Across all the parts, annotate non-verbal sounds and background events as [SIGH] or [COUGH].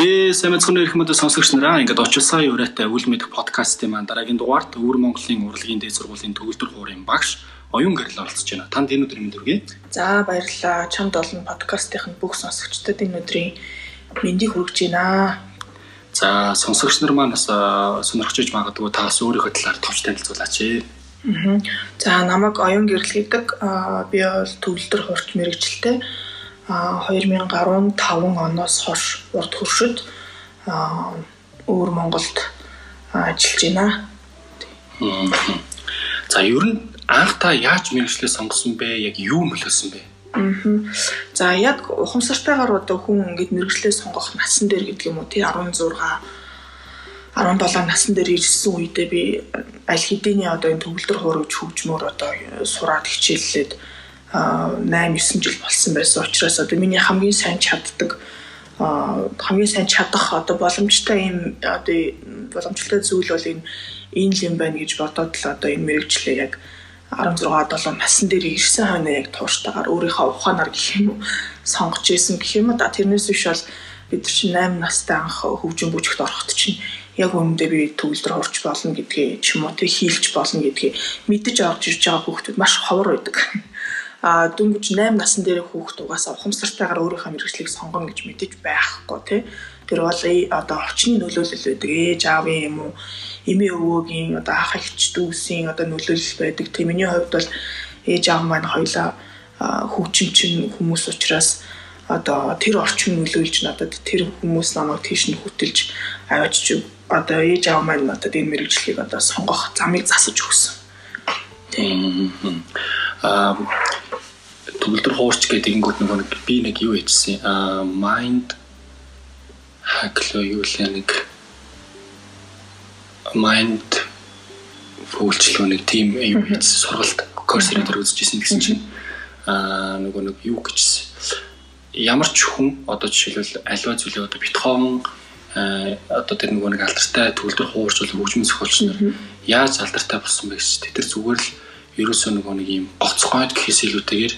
Ээ сайн мэцхэн ирэх мэд сонсогч нараа ингээд очилсан юуратай үл мэдэх подкастын маань дараагийн дугаарт Өвөр Монголын урлагийн дээд сургуулийн төгөлдөр хуурын багш оюун гэрэл оролцож байна. Танд энэ өдрийн мэнд хүргэе. За баярлалаа. Чамд олон подкастын бүх сонсогчдод энэ өдрийн мэндийг хүргэж байна. За сонсогч нар маань бас сонирхож магадгүй та бас өөрийнхөө талаар товч танилцуулаач. Аа. За намайг оюун гэрэл гэдэг би бол төгөлдөр хуурч мэрэгчлээ 2015 оноос хойш урд хөршид өвөр Монголд ажиллаж байна. За ер нь анх та яаж мэрэгчлээ сонгосон бэ? Яг юу мөлөөсөн бэ? За яг ухамсартайгаар одоо хүн ингэж мэрэгчлээ сонгох насан дээр гэдэг юм уу тий 16 17 насн дээр ирсэн үедээ би аль хэдийн одоо энэ төгөлдөр хуурж хөгжмөр одоо сураад хичээллээд 8 9 жил болсон байсан учраас одоо миний хамгийн сайн чаддаг хамгийн сайн чадах одоо боломжтой юм одоо боломжтой зүйл бол энэ энэ юм байна гэж бодоод л одоо энэ мэрэгчлээ яг 16 7 насн дээр ирсэн хойно яг тууштайгаар өөрийнхөө ухаанаар гэх юм уу сонгож исэн гэх юм да тэрнээс биш бол бид чинь 8 настай анх хөгжим бүжигт ороход чинь яг үүндээ би төгөлдөр хурч болно гэдгийг ч юм уу тэг хийлж болно гэдгийг мэдэж авч ирж байгаа хүүхдүүд маш ховор байдаг дөнгөж 8 насн дээр хүүхд угаасаа ухамсартайгаар өөрийнхөө мэрэгчлийг сонгоно гэж мэдэж байхгүй тий. Тэр бол одоо орчны нөлөөлөл байдаг. Ээж аавын юм уу? Эмээ өвөөгийн одоо ах эгч дүүсийн одоо нөлөөлөл байдаг. Тий миний хувьд бол ээж аав маань хоёлаа хүүчимчин хүмүүс учраас одоо тэр орчин нөлөөлж надад тэр хүмүүс намайг тийш нь хөтэлж аваачиж одоо ээж аав маань надад энэ мэрэгжлийг одоо сонгох замыг засаж өгсөн. Тийм. Аа төгөлдөр хуурч гэдэг ингүүд нөгөө нэг би нэг юу хийжсэн аа mind хакло юу л нэг? Mind фүүлчлөө нэг тим юм хийсэн сургалт курсээр дээр үзчихсэн гэсэн чинь. Аа нөгөө нэг юу гэжсэн. Ямар ч хүн одоо жишээлбэл альва зүйлээ одоо биткойн одоо тэр нөгөө нэг алдартай төгөлдөр хуурч бол хөгжмөн зохиолч нар яаж алдартай болсон бэ гэж тэр зүгээр л ерөөсөө нөгөө нэг юм гоцгойд гэхээс илүүтэйгээр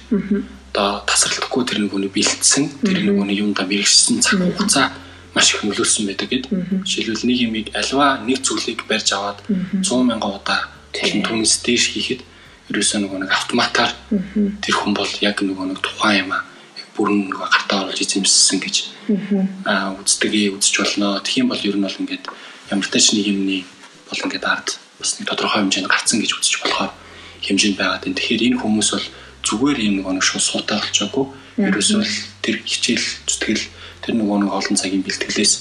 одоо тасралтгүй тэр нөгөө нэг бэлдсэн тэр нөгөө нэг юмда мэрэгсэн цаг хугацаа маш их нөлөөлсөн байдаг гэд. Жишээлбэл нэг юмыг альва нэг зүйлийг барьж аваад 100 мянган удаа түүнээс дээш хийхэд ерөөсөө нөгөө нэг автоматар тэр хүн бол яг нөгөө нэг тухайн юм аа бүрэн нөгөө гартаа оруулж эзэмссэн гэж аа үздэг үзэж болно. Тэгэх юм бол ер нь бол ингээд ямар ч нэг юмны бол ингээд ард бас нэг тодорхой хэмжээнд гарцсан гэж үзэж болохоор хэмжээнд байгаад байна. Тэгэхээр энэ хүмүүс бол зүгээр юм нөгөө нэг шууд суутай болчихоогүй. Ерөөсөө тэр хичээл зүтгэл тэр нөгөө нэг олон цагийн бэлтгэлээс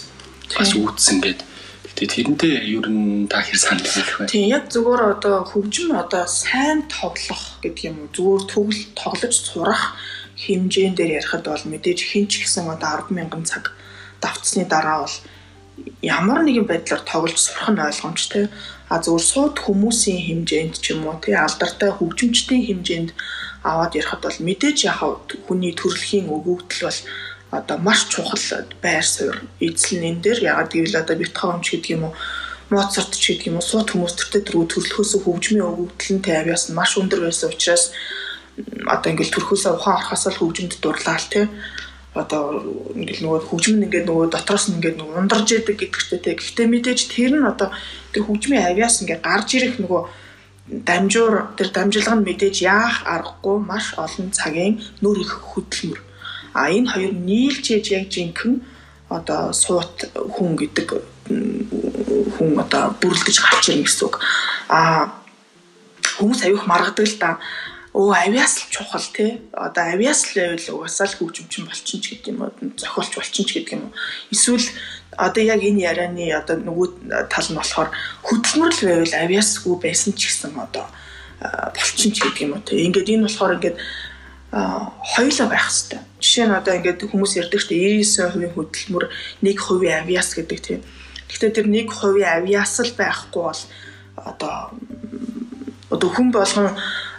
бас үүдсэн гэдэг. Гэтэ тэрнтэй ер нь та хэр санал хэлэх вэ? Тийм яг зүгээр одоо хөгжим одоо сайн тоглох гэдэг юм уу зүгээр төгөл тоглож сурах хэмжээнд дээр ярихад бол мэдээж хинч гэсэн одоо 100000 цаг давтсны дараа бол ямар нэгэн байдлаар тоглож сурах нь ойлгомжтой. А зөвхөн сууд хүмүүсийн хэмжээнд ч юм уу тий алдартай хөгжимчдийн хэмжээнд аваад ярихад бол мэдээж яг хүний төрөлхийн өгөгдөл бол одоо маш чухал байр суурь. Эзэл нэн дээр ягаад гэвэл одоо битховч гэдэг юм уу Моцарт ч гэдэг юм уу сууд хүмүүс төртөө төрөө төрлөхөөс хөгжмийн өгөгдөл нь тавиас маш өндөр байсан учраас одоо ингээл төрхөөсөө ухаан орохоос л хөгжимд дурлаа л тий одоо ингээл нөгөө хөгжим нь ингээд нөгөө дотроос нь ингээд нөгөө ундарж идэг гэдэгтэй те. Гэхдээ мэдээж тэр нь одоо тэр хөгжмийн авиас ингээд гарч ирэх нөгөө дамжуур тэр дамжилга нь мэдээж яах аргагүй маш олон цагийн нөр их хөдөлмөр. А энэ хоёр нийлж ээж яг жинхэнэ одоо суут хүн гэдэг хүн одоо бүрлдэж гарч ирнэ гэсэн үг. А хүмүүс аюух маргадаг л да өө авиас л чухал тий. Одоо авиас л байвал угаасаа л хөгжимчин болчин ч гэдэг юм уу, зохиолч болчин ч гэдэг юм уу. Эсвэл одоо яг энэ ярианы одоо нөгөө тал нь болохоор хөдөлмөр л байвал авиасгүй байсан ч гэсэн одоо болчин ч гэдэг юм уу тий. Ингээд энэ болохоор ингээд хоёулаа байх хэрэгтэй. Жишээ нь одоо ингээд хүмүүс ярьдаг дээ 99% хөдөлмөр 1% авиас гэдэг тийм. Гэхдээ тэр 1% авиас л байхгүй бол одоо одоо хүн болгон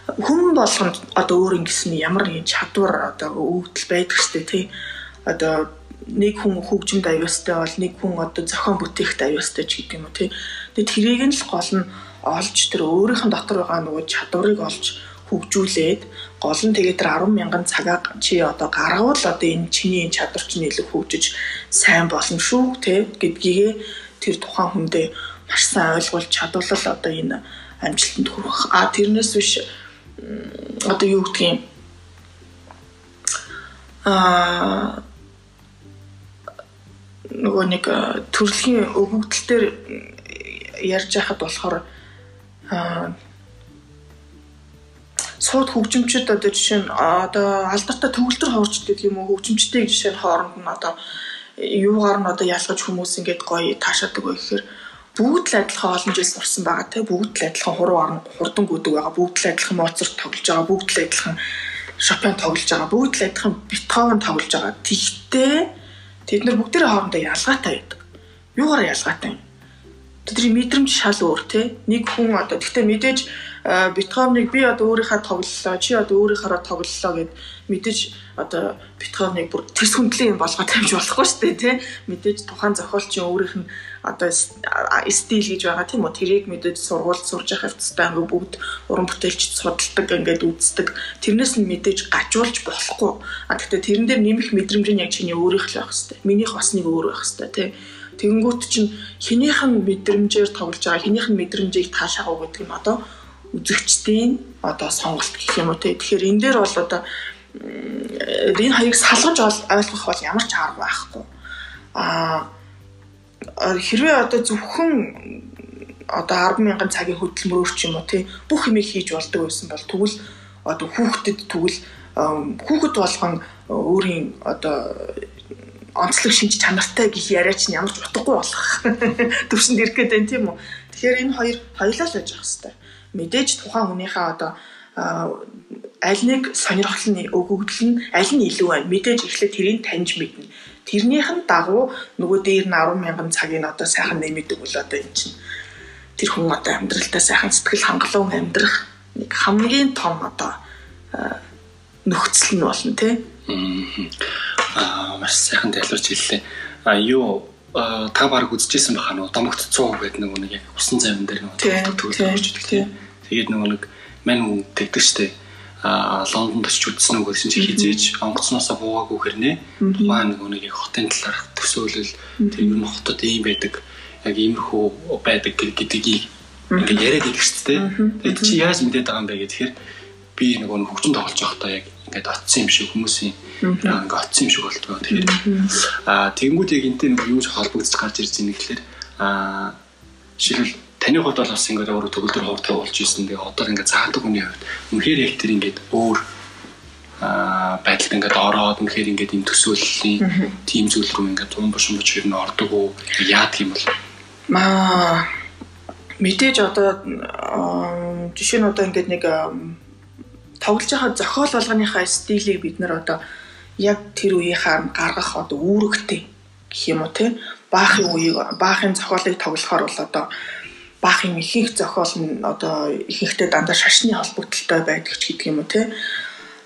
хүн болгонд одоо өөр ингэсэн ямар нэгэн чадвар одоо өвдөл байдаг штэ тий. Одоо нэг хүн хөгжимд аюустай бол нэг хүн одоо зохион бүтээхт аюустай ч гэдэг юм уу тий. Тэгээд тэрийг нь л гол нь олж тэр өөрийнх нь дотор байгаа нөгөө чадварыг олж хөгжүүлээд гол нь тэгээд тэр 10 мянган цагаа чи одоо гаргавал одоо энэ чиний чадвар чинь илүү хөгжиж сайн болно шүү те гэдгийгээ тэр тухайн хүндээ маш сайн ойлгуулж чадвал одоо энэ амжилтанд хүрэх. А тэрнээс биш одоо юу гэдгийг а нөгөө нэг төрөлхийн өгөгдөл төр ярьж байхад болохоор сууд хөгжимчд одоо жишээ нь одоо алдартай төгөлтөр хуурч гэдэг юм уу? Хөгжимчдийн жишээ хооронд нь одоо юугаар нь одоо ялгаж хүмүүс ингээд гоё таашаадаг вэ гэхээр бүгд л адилхан олон жил сурсан байгаа те. Бүгд л адилхан хуруу хурдан гүдэг байгаа. Бүгд л адилхан моцарт тоглож байгаа. Бүгд л адилхан шопен тоглож байгаа. Бүгд л адилхан бетховен тоглож байгаа. Тэгтээ тэд нар бүгдээрээ хоорондоо ялгаатай байдаг. Юугаар ялгаатай юм? Тэдний мэдрэмж шал өөр те. Нэг хүн одоо гэхдээ мэдээж Бетховныг би одоо өөрийнхөө тоглолоо, чи одоо өөрийнхөө тоглолоо гэд мэдээж одоо Бетховныг бүр тэрс хүндлэн юм болгоод тавьж болохгүй шүү дээ тий. Мэдээж тухайн зохиолч өөрийнх нь одоо стил гэж байгаа тийм үү. Тэрийг мэдээж сургуульд сурж явах хэвчтэй ингээ бүгд уран бүтээлч судалдаг ингээд үздэг. Тэрнээс нь мэдээж гажуулж болохгүй. А гэхдээ тэрэн дээр нэмэх мэдрэмж нь яг чиний өөрийнх л байх хэвчтэй. Минийх бас нэг өөр байх хэвчтэй тий. Тэгэнгүүт чинь хинийх нь мэдрэмжээр тоглож байгаа, хинийх нь мэдрэмжийг таашаагаа гэдэг нь одоо үзэгчдийн одоо сонголт гэх юм уу те. Тэгэхээр энэ дээр бол одоо энэ хоёрыг салгаж ойлгох бол ямар ч арга байхгүй. Аа хэрвээ одоо зөвхөн одоо 10 мянган цагийн хөдөлмөрөөр ч юм уу тий бүх юмыг хийж болдог байсан бол тэгвэл одоо хүүхдэд тэгвэл хүүхэд болгон өөрийн одоо онцлог шинж чанартай гих яриач нь ямар ч утгагүй болох [LAUGHS] төвшөнд ирэх гээд байна тийм үү. Тэгэхээр энэ хоёр хоёлаа л байж байгаа хэвээр мэдээж тухайн хүнийхээ одоо аль нэг сонирхол нь өгөгдөл нь аль нь илүү байна. Мэдээж эхлээд тэрийг таньж мэднэ. Тэрнийх нь дагуу нөгөө дээр нь 10 мянган цагийн одоо сайхан нэмэдэг бол одоо эн чинь тэр хүн одоо амьдралдаа сайхан сэтгэл хангалуун амьдрах нэг хамгийн том одоо нөхцөл нь болно тий. Аа маш сайхан тайлбарч хэллээ. А юу та баг үзчихсэн баха нөө домогт 100 гэдэг нэг нэг яг усан завин дээр нэг төгөл орж идэг тийм. Тэгээд нөгөө нэг мань хүн тэгдэг штэ. Лондонд очиж үзсэн үг гэсэн чи хизээж. Онгоцноосоо буугаагүй хэрнээ. Тухайн нөгөө нэг хотын талаарх төсөөлөл тэр нь хотод ийм байдаг. Яг иймэрхүү байдаг гэдгийг ингээд яриад идэг штэ. Тэгээд чи яаж мэдээд байгаа юм бэ гэхээр би нөгөө хөгжин тоглож байхдаа яг ингээд оцсон юм шиг хүмүүсийн ингээд оцсон юм шиг болтгоо. Тэгэхээр аа тэгэнгүүт яг энтэй нэг юу ч холбогдож гарч ирж байгаа юм гэхэлэр аа жишээлбэл таны хувьд бол бас ингээд өөрөө төгөлдөр ховтой болж исэн. Тэгээ одоо ингээд заадаг хүний хувьд үнэхээр яг тэр ингээд өөр аа байдалд ингээд ороод үнэхээр ингээд юм төсөөллийн тим зүйл рүү ингээд тун бошин боч хэрнээ ордог уу? Яадаг юм бол? Маа мэдээж одоо жишээ нь одоо ингээд нэг тоглож байгаа зохиол болгоныхаа стилийг бид нар одоо яг тэр үеийнхаа гаргах одоо үүрэгтэй гэх юм уу те? Баахын үеийг баахын зохиолыг тоглохоор бол одоо баахын ихэнх зохиол нь одоо ихэнхдээ дандаа шашны холбогдолтой байдаг ч гэдэг юм уу те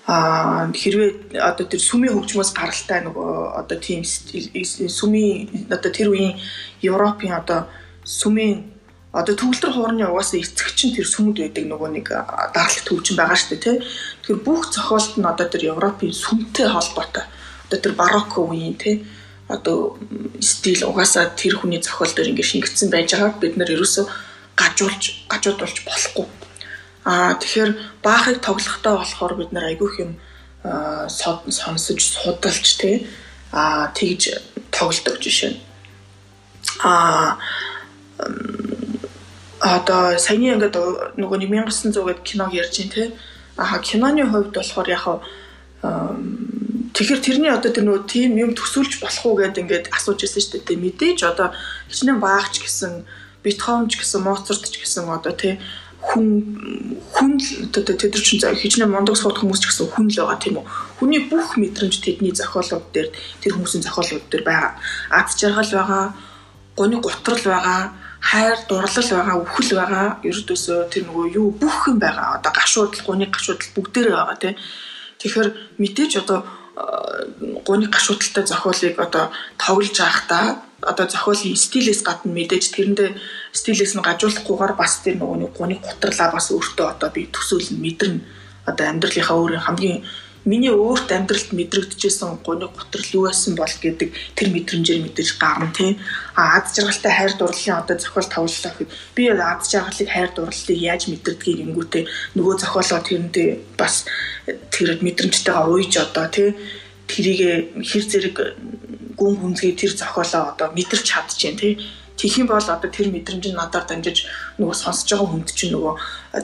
а хэрвээ одоо тэр сүмийн хөгжмөөс гаралтай нөгөө одоо тийм сүмийн одоо тэр үеийн Европын одоо сүмийн одоо төгөлдөр хуурны угаасаа эцэг чинь тэр сүмд байдаг нөгөө нэг даралт төвчин байгаа шүү дээ тий. Тэгэхээр бүх зохиолт нь одоо тэр Европын сүмтэй холбоотой. Одоо тэр барокко үеийн тий одоо стил угаасаа тэр хүний зохиол дээр ингэ шингэсэн байж байгааг бид нар ерөөсөө гажуулж гажуудуулж болохгүй. Аа тэгэхээр баахыг тоглохдоо болохоор бид нар айгүйх юм сонсож судалж тий аа тэгж тоглодог жишээ. Аа одоо саяны ингээд нөгөө 1900 гээд киног ярьж байна те. Аа киноны хувьд болохоор яг тэгэхээр тэрний одоо тэр нөгөө тим юм төсөөлж болох уу гэдээ ингээд асууж ирсэн шүү дээ. Мэдээж одоо хичнээн баагч гэсэн, Бетховенч гэсэн, Моцарт ч гэсэн одоо тий хүн хүн одоо тэд нар чинь хичнээн мундаг сууд хүмүүс ч гэсэн хүн л байгаа тийм үү. Хүний бүх мэдрэмж тэдний зохиолууд дээр тэр хүмүүсийн зохиолууд дээр байгаа. Ад жаргал байгаа, гоны гутрал байгаа хайр дурлал байгаа үхэл байгаа ердөөсөө тэр нөгөө юу бүх юм байгаа одоо гашуудл гуны гашуудл бүгдээрээ байгаа тийм тэгэхээр мэдээж одоо гуны гашуудалтай зохиолыг одоо тоглож байхдаа одоо зохиолын стилээс гадна мэдээж тэрэндээ стилээс нь гажуулахгүйгээр бас тэр нөгөө нэг гуны гутралаа бас өөртөө одоо би төсөөлн мэдэрнэ одоо амьдралынхаа өөрийн хамгийн миний өөрт амьдралд мэдрэгдэжсэн гуниг готрол юу байсан бол гэдэг тэр мэдрэмжээр мэдээж гарна тий. А аз жаргалтай хайр дурлалын одоо зохиол тавлалаа гэхэд би аз жаргалыг хайр дурлалыг яаж мэдэрдгийг ингэвтэй нөгөө зохиолоо тэрэндээ бас тэр мэдрэмжтэйгээ уйж одоо тий тэрийг хэр зэрэг гүн хүнзгий тэр зохиолоо одоо мэдэрч чадчихээн тий Тэгэх юм бол одоо тэр мэдрэмж нь надаар дамжиж нөгөө сонсож байгаа хүнд чинь нөгөө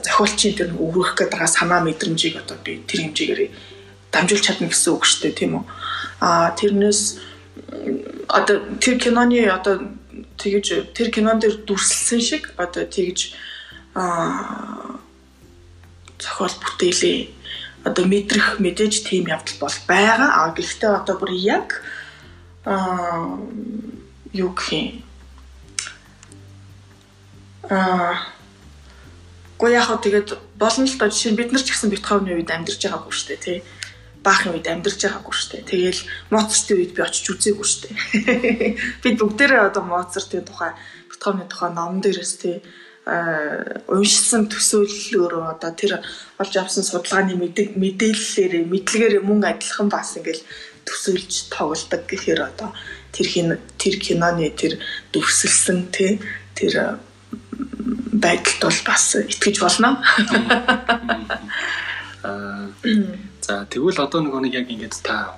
зохиолчийн тэр өргөх гээд байгаа санаа мэдрэмжийг одоо би тэр хэмжээгээр дамжуулж чадна гэсэн үг шүү дээ тийм үү. Аа тэрнээс одоо тэр киноны одоо тэгэж тэр кинон дээр дүрслсэн шиг одоо тэгэж аа зохиол бүтээлээ одоо мэдрэх мэдээж тийм явдал бол байгаа. А гэхдээ одоо бүр яг аа юу гэх аа Гэхдээ яг хөө тэгээд болно л доо жишээ нь бид нар ч гэсэн битховны үед амьдарч байгаагүй шүү дээ тий баахан үед амьдарч байгаагүй шүү дээ. Тэгээл Моцартын үед би очиж үзээгүй шүү дээ. [LAUGHS] Бид бүгдээрээ одоо Моцартын тухай, Бетховны тухай номон дээрээс тий уншсан төсөөллөөрөө одоо тэр олж авсан судалгааны мэдээллээр мэдлэгээр мөн адилхан бас ингээл төсөөлж тоглодог гэхээр одоо тэр хин тэр киноны тэр дүрсэлсэн тий тэр байдалд бол бас итгэж болно. Аа [LAUGHS] За тэгвэл одоо нөгөө нэг яг ингээд та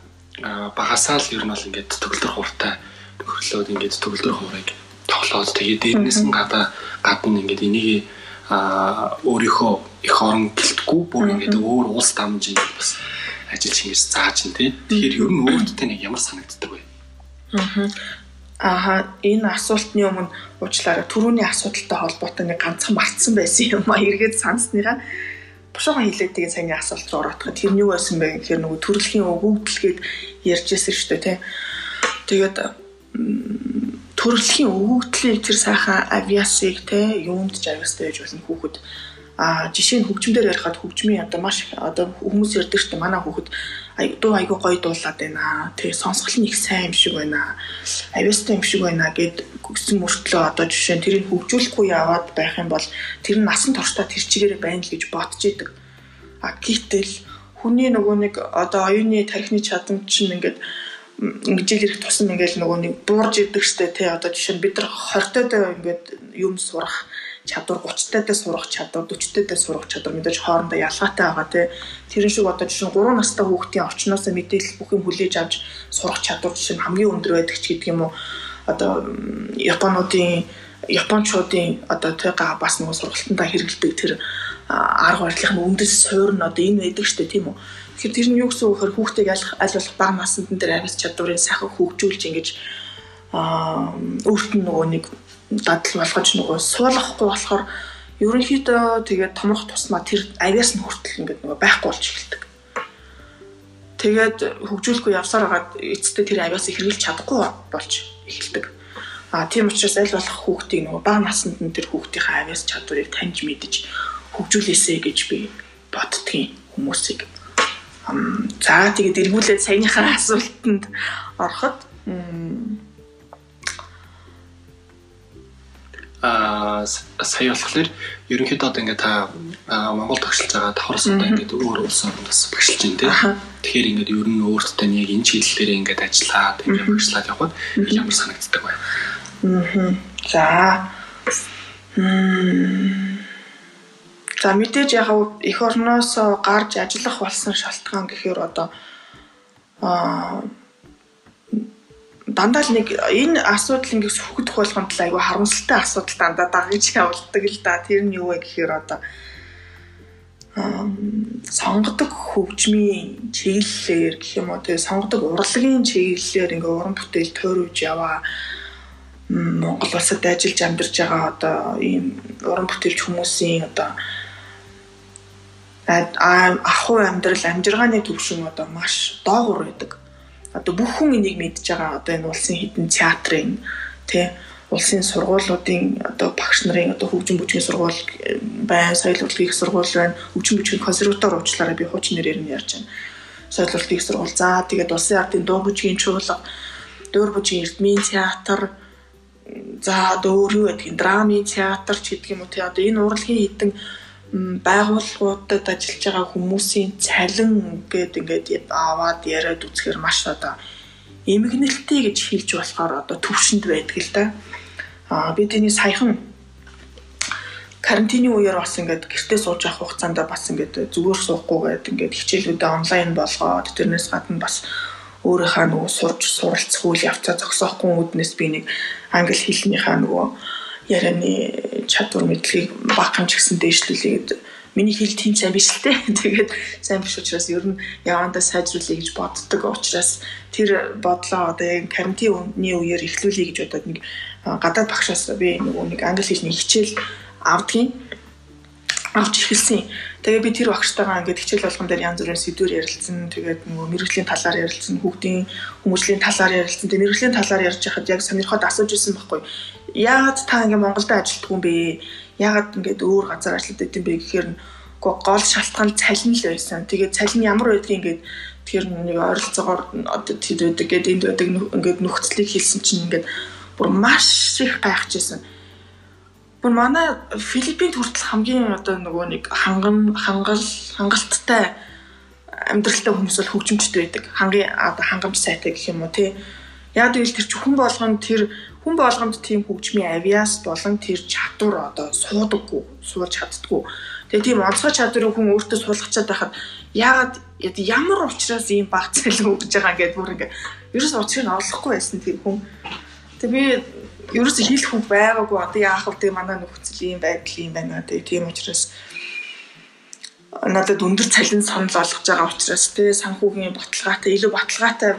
багасаа л ер нь бол ингээд төгөлдөр хууртай нөхөрлөөд ингээд төгөлдөр хуурыг тоглоод тэгээд дээрнээс нь гадаа гадна ингээд энийг а өөрийнхөө их орон гэлтгүй бүр ингээд өөр улс дамж ингээд бас ажил шингээс зааж ин тий. Тэгэхээр ер нь өөртөө нэг ямар санагддаг вэ? Аа. Ааха энэ асуултны өмнө уучлаарай түрүүний асуудалтай холбоотой нэг ганцхан мартсан байсан юм а эргээд сансныгаа бушуухан хилээд тэгээ саяны асуулт руу ороодох. Тэр нь юу байсан бэ гэхээр нөгөө төрөлхийн өгөгдлгээд ярьжсэн шүү дээ тий. Тэгээд төрөлхийн өгөгдлийг тэр сайхан авиасыг тий юунд ч авиастай байж болно хүүхэд а жишээ нь хөгжмөөр ярихад хөгжмийн одоо маш одоо хүмүүс ярьдаг шүү дээ манай хүүхэд дуу айгуу гоё дуулаад байна. Тэгээ сонсгол нь их сайн юм шиг байна. Авиастай юм шиг байна гэд гүгсэн мөртлөө одоо жишээ нь тэрийг хөгжүүлэхгүй яваад байх юм бол тэр нь насан туршдаа тэр чигээрээ байна л гэж бодож идэг. А гэтэл хүний нөгөө нэг одоо оюуны тархины чадамж чинь ингээд ингээл ирэх тусам ингээл нөгөө нэг буурж идэг штэ тий одоо жишээ нь бид нар 20 тойдоо ингээд юм сурах чадвар 30 таатай сурах чадвар 40 таатай сурах чадвар мэдээж хоорондоо ялгаатай байгаа тий. Тэрэн шиг одоо жишээ 3 настай хүүхдийн орчноосоо мэдээлэл бүх юм хүлээж авч сурах чадвар жишээ нь хамгийн өндөр байдаг ч гэдэг юм уу. Одоо Японуудын Япончуудын одоо тэга бас нэг сургалтандаа хэрэгэлдэг тэр арга барилын үндэс суур нь одоо энэ байдаг штэ тийм үү. Тэгэхээр тэр нь юу гэсэн үг вэ? Хүүхдийг аль аль болох бага наснд нь тэр авис чадварыг сайхан хөгжүүлж ингэж аа өөрт нь нөгөө нэг дадал болгож нөгөө суулгахгүй болохоор ерөнхийдөө тэгээд томрох тусмаа тэр авиас нь хүртэл ингээд нөгөө байхгүй болж эхэлдэг. Тэгээд хөгжүүлэхгүй явсаар хагаад эцэстээ тэр авиасыг хэрэгжилж чадахгүй болж эхэлдэг. А тийм учраас аль болох хүүхдийг нөгөө бага наснд нь тэр хүүхдийнхээ авиас чадварыг таньж мэдж хөгжүүлээсэй гэж би боддгийн хүмүүсийг. За тэгээд эргүүлээд саяныхаа асуултанд ороход а сая болохоор ерөнхийдөө одоо ингээд та Монгол тогшилж байгаа давхар усудаа ингээд өөр улс орноос багшилж байна тийм. Тэгэхээр ингээд ер нь өөртөө яг энэ чиглэлээр ингээд ажиллаад ингээд багшлаад явхад ямар санагддаг вэ? Аа. За. За мэдээж яг эх орноос гарч ажиллах болсон шалтгаан гэхээр одоо аа дандаа л нэг энэ асуудал ингээд сүхэгдэх болгонд л айгүй харамсалтай асуудал дандаа дагаж явуулдаг л да. Тэр нь юу вэ гэхээр одоо сонгодог хөгжмийн чиглэлээр гэх юм уу тэгээ сонгодог урлагийн чиглэлээр ингээ уран бүтээл тойруулж яваа Монгол улсад ажиллаж амьдарч байгаа одоо ийм уран бүтээлч хүмүүсийн одоо ахуй амьдрал амжиргааны төвшин одоо маш доогуур байдаг одоо бүх хүн энийг мэдж байгаа одоо энэ улсын хідэн театрын тий улсын сургуулиудын одоо багш нарын одоо хөгжим бүжгийн сургууль байна, соёл урлагийн сургууль байна, хөгжим бүжгийн консерватори уучлаарай би хуучин нэрээр нь ярьж байна. Соёл урлагийн сургууль. За тэгээд улсын ардын дуу бүжгийн чуулга, дөөр бүжгийн эрдмийн театр за одоо өөр юу гэдгийг драмын театр ч гэдэг юм уу тий одоо энэ урлагийн хідэн байгууллагуудад ажиллаж байгаа хүмүүсийн цалин гээд ингээд аваад яриад үзэхээр маш одоо эмгэнэлтэй гэж хэлж болохоор одоо төвшөнд байдаг л да. Аа би тэний саяхан карантины үеэр бас ингээд гэртээ сууж авах хугацаанд бас ингээд зүгээр суухгүйгээд ингээд хичээлүүдээ онлайн болгоод тэрнээс гадна бас өөрийнхөө нөгөө сурж суралцах үйл явцаа зогсоохгүй үүднээс би нэг англи хэлнийхаа нөгөө ярианы чадвар мэдлэгийг багхан ч гэсэн дээшлүүлээд миний хэл тийм сайн биш л те. [LAUGHS] Тэгээд сайн биш учраас ер нь явандаа сайжруулъя гэж боддог учраас тэр бодлоо одоо яг карантины үеэр эхлүүлэе гэж бодоод нэг гадаад багшаас би нөгөө нэг англи хэлний хичээл авдгийн авч ирсэн. Тэгээ би тэр багштайгаа ингээд хичээл болгон дээр янз бүрийн сэдвэр ярилцсан. Тэгээд нөгөө мэрэгжлийн талаар ярилцсан, хүүхдийн хүмүүжлийн талаар ярилцсан. Тэгээд мэрэгжлийн талаар ярьж байхад яг сонирхоод асууж ирсэн байхгүй. Яагаад та ингээд Монголд ажилтдаг юм бэ? Яагаад ингээд өөр газар ажилладаг юм бэ гэхээр гол шалтгаан цалин л байсан. Тэгээд цалин ямар байдгийг ингээд тэр нэг ойролцоогоор тэр байдаг гэдэг энд байдаг ингээд нөхцөлийг хэлсэн чинь ингээд бүр маш их гайхажсэн Бүр манай Филиппинд хүртэл хамгийн одоо нөгөө нэг ханган хангал хангалттай амьдралтай хүмүүс бол хөгжимчтэй байдаг. Хангийн одоо хангамж сайтай гэх юм уу тий. Яг үйл тэр хүн болгонд тэр хүн болгонд тийм хөгжмийн авиас болон тэр чадвар одоо суудаггүй, суулж чаддгүй. Тэгээ тийм онцгой чадварыг хүн өөртөө суулгачаад байхад яагаад ямар учраас ийм баг цалин өгж байгаа гэдээ бүр ингээ ерөөс учрыг нь олохгүй байсан тэр хүн. Тэгээ би ерөөсө хийх хүн байгаагүй одоо яах вэ манай нөхцөл ийм байдал юм байна тэгээ тийм учраас надад өндөр цалин санал олгож байгаа учраас тэгээ санхүүгийн баталгаатай илүү баталгаатай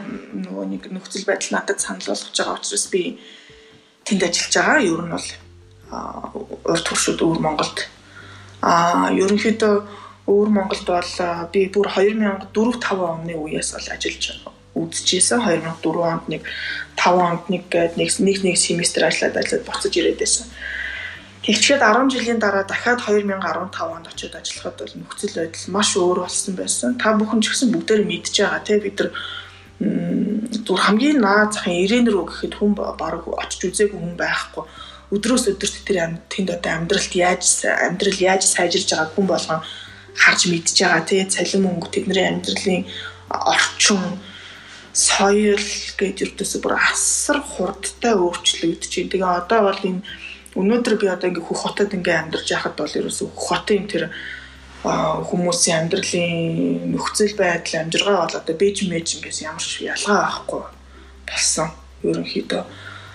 нөгөө нэг нөхцөл байдал надад санал олгож байгаа учраас би тэнд ажиллаж байгаа. Ер нь бол урд туршид өвөр Монголд а ерөнхийдөө өвөр Монголд бол би бүр 2004 5 оны үеэс бол ажиллаж үзчихсэн 2004 онд нэг 5 онд нэг гээд нэг нэг нэг семестр ажиллаад ажиллаад буцаж ирээд байсан. Тэгчгээд 10 жилийн дараа дахиад 2015 онд очиод ажиллахад бол нөхцөл байдал маш өөр болсон байсан. Та бүхэн ч гэсэн бүгдээр мэдж байгаа тийм бид нар зүгээр хамгийн наад захын ирээн рүү гэхэд хүн баг очиж үзээгүй хүн байхгүй. Өдрөөс өдөрт тэр тэнд одоо амьдралд яаж амьдрал яаж сайжирж байгааг хүн болгон харж мэдж байгаа тий цалин мөнгө тэдний амьдралын орчин соёл гэж ердөөсөө бүр асар хурдтай өөрчлөгдөж байна. Тэгээ одоо бол энэ өнөөдөр би одоо ингээ хөх хотод ингээ амьдарч байхад бол ерөөсөө хөх хотын тэр хүмүүсийн амьдралын нөхцөл байдал амжиргаа бол одоо бэж мэж ингээс ямар ч ялгаа байхгүй болсон. Ерөнхийдөө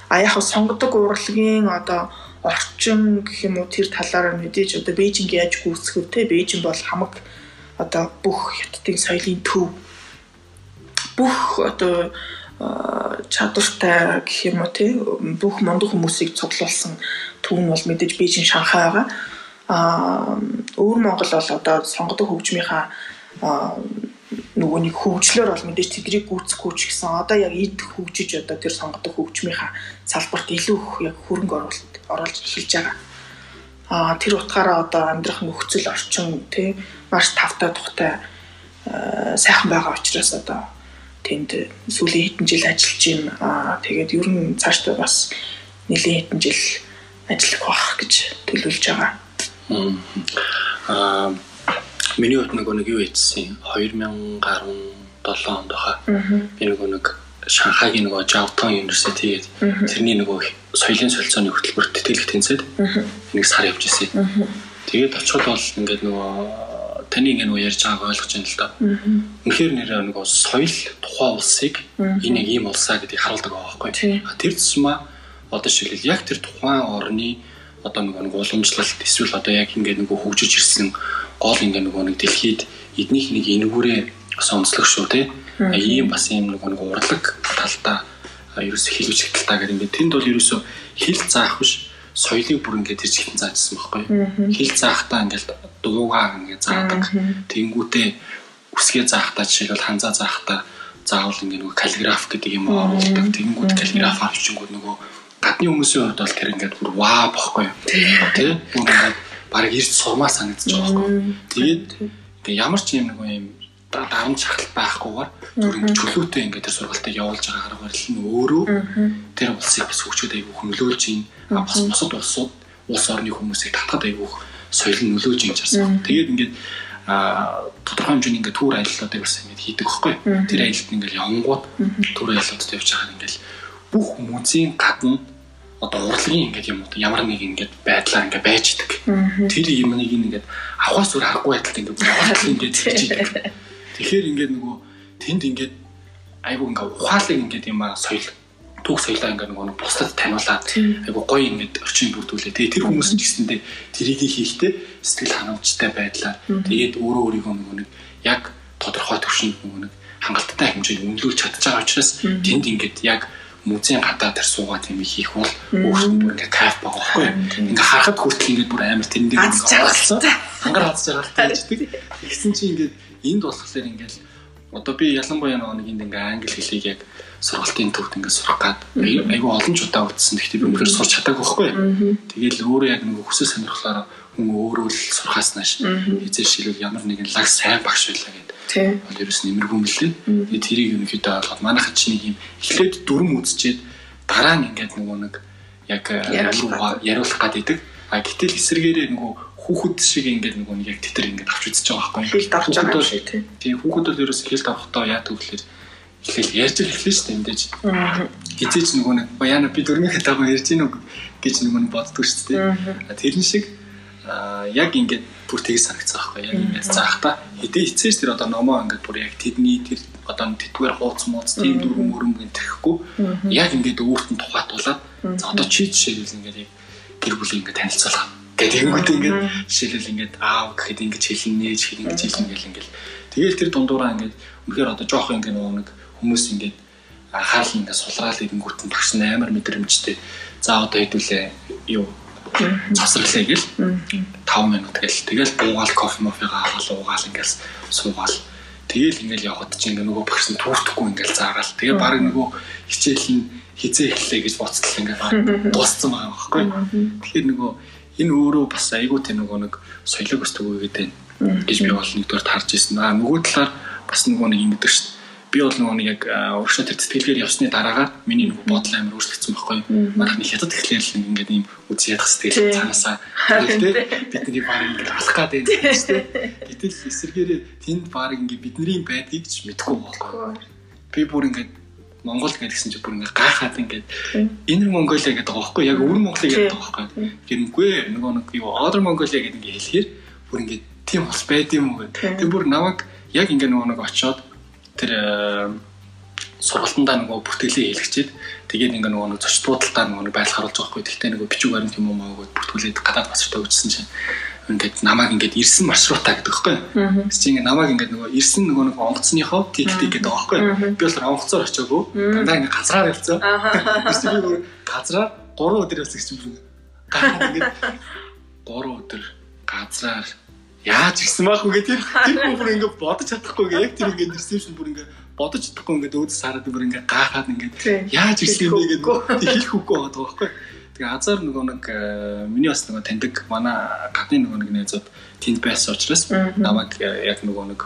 а яг сонгодог урлагийн одоо орчин гэх юм уу тэр талаараа мэдээж одоо Бээжинг яаж гүйцэтгэв те Бээжин бол хамаг одоо бүх хятадын соёлын төв бүх одоо чадвартай гэх юм уу тий бүх мондох хүмүүсийг цуглуулсан төв нь бол мэдээж Бээжин Шанхай байгаа. Аа өвөр Монгол бол одоо сонгодог хөгжмийнхаа нөгөө нэг хөгжлөөр бол мэдээж тэднийг гүйцэхгүй ч гэсэн одоо яг эд хөгжиж одоо тэр сонгодог хөгжмийнхаа салбарт илүү яг хөрөнгө оруулалт оруулж эхэлж байгаа. Аа тэр утгаараа одоо амьдрах нөхцөл орчин тий маш тавтай тухтай сайхан байгаа учраас одоо тэнд сүүлийн хэдэн жил ажиллаж байна. Аа тэгээд ер нь цаашдаа бас нэлийн хэдэн жил ажиллах бах гэж төлөвлөж байгаа. Аа миний хувьд нөгөө нэг юу хийсэн 2017 онд баха. Би нөгөө нэг Шанхайгийн нөгөө Jiaotong University гэдэг тэрний нөгөө соёлын солилцооны хөтөлбөрт тэтгэлэг тэнцээд нэг сар явж ирсэн. Тэгээд очиход бол ингээд нөгөө таны ингэ нөгөө ярьж байгааг ойлгож байна л да. Үнэхээр нэр нөгөө соёл тухайн улсыг энэ яг ийм улсаа гэдгийг харуулдаг байгаа байхгүй. Тэр тусмаа одоо шилэл яг тэр тухайн орны одоо нөгөө нэг уламжлалт эсвэл одоо яг ингэ нөгөө хөгжиж ирсэн гол ингэ нөгөө нэг дэлхийд эднийх нэг энэгүүрээ бас онцлог шүү те. Ийм бас ийм нөгөө нэг урлаг талдаа ерөөсө хэлвч талдаа гэдэг ингэ тэнд бол ерөөсө хэл заах биш соёлыг бүр ингээд тэр чигтэн заажсан байхгүй. Хил заахтаа ингээд дуугаа ингээд заадаг. Тэнгүүтээ үсгээ заахтаа жишээлбэл ханзаа заахтаа заавал ингээд нөгөө каллиграф гэдэг юм оруулдаг. Тэнгүүд каллиграф авчингууд нөгөө гадны хүмүүсийн хувьд бол тэр ингээд бүр ваа бохгүй. Тэ? Ингээд баг ирж сурмаа байгаа байхгүй. Тэгээд тэгээ ямар ч юм нөгөө юм дарамт шахалт байхгүйгээр зүр ингэ чөлөөтэй ингээд тэр сургалтыг явуулж байгаа арга барил нь өөрөө тэр улсыг бас хөгжөөд айгүй хөнлөөлж ийн бас бусад улсууд улс орны хүмүүсийг татхад айгүй соёл нь нөлөөж ингэж харсан. Тэгээд ингээд а тодорхой хэмжээний ингээд түүр аяллуудыг бас ингээд хийдэг байхгүй. Тэр аялалд ингээд явангууд түүр аяллуудад явж байхад ингээд бүх музейн гадна одоо урлагийн ингээд юм уу ямар нэг ингээд байдлаар ингээд байж идэг. Тэр юм нэг ингээд авахаас өөр аргагүй байдалд ингээд [LAUGHS] яваад ингээд хийж идэг. Тэгэхээр ингээд нөгөө тэнд ингээд айгу ингээд ухаалаг ингээд юм аа соёл түүх соёлоо ингээд нөгөө бусдад таниулаад айгу гоё ингээд орчин бүрдүүлээ. Тэгээ тэр хүмүүс ч гэсэндээ тэрийг хийхдээ сэтгэл ханамжтай байдлаар тэгээд өөрөө өөрийгөө нөгөө нэг яг тодорхой төвшөнд нөгөө нэг хангалттай хэмжээнд үнэлүүлж чадчих байгаа учраас тэнд ингээд яг музейн гадаа тэр суугаад юм хийх бол өөртөө бүр ингээ кайф байгаа байхгүй ингээ харахад хүртэл ингээ бүр амар тэрэн дээр хангар хангар хадж байгаа гэдэг. Тэгсэн чинь ингээ энд болохоор ингээл одоо би ялангуяа нэг энд ингээ англи хэлийг яг сургалтын төвд ингээ сурах гад айгүй олон ч удаа үзсэн. Гэхдээ би үнэхээр сурч чадаагүй байхгүй. Тэгэл өөрөө яг нэг хүсэл сонирхлоор хүн өөрөө л сурхаас нааш хизээ шилвэл ямар нэгэн лаг сайн багш байлаа гэдэг. Тийм. Бол ерөөс нэмэргүй мөлий. Тэгээ тэрийг ерөнхийдөө ойлгоод манайхан ч нэг юм эхлээд дүрм үзчихэд дараа нь ингээд нөгөө нэг яг яриулах гад идэг. А гэтэл эсэргээрээ нөгөө хүүхэд шиг ингээд нөгөө нэг яг тэтэр ингээд авч үзэж байгаа байхгүй. Хэлд авч байгаа шүү тийм. Тийм хүүхэд бол ерөөс хэлд авахдаа яа төвлөөр эхлээл ярьж эхлэв шүү дээ мэдээж. Хизээч нөгөө нэг баяна би дөрмийнхээ таагаа ярьж гинүү гэж нөгөө боддог шүү дээ. Тэрэн шиг яг ингээд бүр тгий санагцсан байхгүй яг юм яцсан та хэдий эцээш тэр одоо номоо ингээд бүр яг тэдний тэр одоо тэдгээр хууц мууц тийм дөрөв мөрөм гэнтэхгүй яг ингээд өөрт нь тухайтуулаад за одоо чи жишээлбэл ингээд яг гэр бүлийн ингээд танилцуулах юмгт ингээд жишээлбэл ингээд аав гэхэд ингэж хэлнэ ч хэд ингэж хэлнэ гэл ингээд. Тэгэл тэр дундуураа ингээд үнэхээр одоо жоох ингээд нөгөө нэг хүмүүс ингээд анхаарал ингээд сулраал ирэнгүүт нь багш амар мэдрэмжтэй. За одоо хэдүүлээ юу цасрлаа гэл 5 минут гэл тэгэл буугаал кофе мофега аваад уугаал ингээс суугаал. Тэгэл ингээл явхад чи ингээ нөгөө багш нь түүртэхгүй ингээл заагаал. Тэгээ баг нөгөө хичээл нь хизээ эхлэе гэж боцтол ингээ дууссан байгаа байхгүй. Тэгэхээр нөгөө энэ өөрөө бас айгүй тэ нөгөө нэг соёлог өс төгөөгээд байна гэж би бол нэгдүгээр тарж ирсэн. Аа нөгөө талаар бас нөгөө нэг ингэдэг шүү би бол нөгөө нэг яг урагшаа тэр сэтгэлгээр явсны дараагаар миний нөгөө бодол амар өөрчлөгдсөн байхгүй юу. Манайх нэг хятад ихлээр л ингээд ийм үгүй ядах сэтгэл цаанаасаа тэгээд бидний баг ингээд алах гад шүү дээ. Гэтэл эсэргээрээ тэнд баг ингээд бидний байдгийг ч мэдэхгүй байхгүй. Би бүр ингээд Монгол гэдгсэн чи бүр ингээ гайхаад ингээд энэ Монголиа гэдэг байгаа байхгүй яг өвөр Монголиа гэдэг байгаа байхгүй. Гэрнгүй нөгөө нэг юу Одер Монголиа гэдэг ингээ хэлэхээр бүр ингээ тийм бас байд юм уу гэх. Тэр бүр намайг яг ингээ нөгөө нэг очоод тэр э, сургалтандаа нөгөө бүртгэлээ хийлгчээд тэгээд ингээ нөгөө зочд буудалтаа нөгөө байлах харуулж байгаа хгүй. Тэгтээ нөгөө бичиг баримт юм уу маагүй бүртгүүлээд гадаад бацртаа үжсэн чинь ингээд намайг ингээд ирсэн маршрутаа гэдэг байхгүй. Тэс чи ингээд намайг ингээд нөгөө ирсэн нөгөө нэг онгоцныхоо тикtik гэдэг байхгүй. Би болохоор онгоцоор очиагүй. Дандаа ингээд газраар явцсан. [LAUGHS] Тэс чи би газраар 3 өдөр явсан гэж юм. Гахаа ингээд [LAUGHS] 3 өдөр газраар яаж ирсэн байх вэ [LAUGHS] тэр тэр бүр ингээ бодож чадахгүй яг тэр ингээ ресепшн бүр ингээ бодож чадахгүй ингээ өөдөөс хараад бүр ингээ гаахаад ингээ яаж ирсэн юм бэ? гэдэг хэлэх үгүй байгаа байхгүй. Тэгээ азар нөгөө нэг э, миний бас нөгөө таньдаг манай гадны нөгөө нэг найзууд тэнд байсан учраас намайг э, яг нөгөө нэг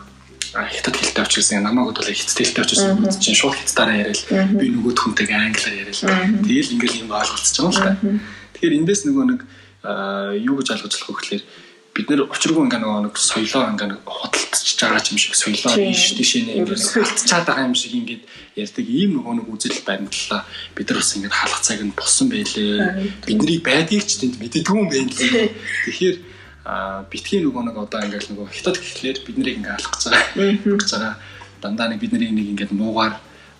хятад хэлтэй авчихсан намайг бол хятад хэлтэй авчихсан чинь шууд хятадаараа яриад би нөгөө түнтэйг англиар яриад. Тэгэл ингээл юм ойлголцож байгаа юм л та. Тэгэхээр эндээс нөгөө нэг э, юу гэж ойлгож болох вэ гэхээр бид нэр учиргүй ингээ нэг соёлоо ингээ худалдчихж байгаа юм шиг соёлоо ийш тийш нэ ингээ халтчаад байгаа юм шиг ингээ ярьдаг. Ийм нөгөө нэг үзэл баримтлаа бид нар бас ингээ халах цаг нь болсон байлээ. Бидний байдгийг ч тэнд мэддэггүй юм байна лээ тэгэхээр битгий нөгөө нэг одоо ингээл нөгөө хятад гэхлээр бид нарыг ингээ алах гэж байгаа. Дандаа нэг бидний нэг ингээ муугаар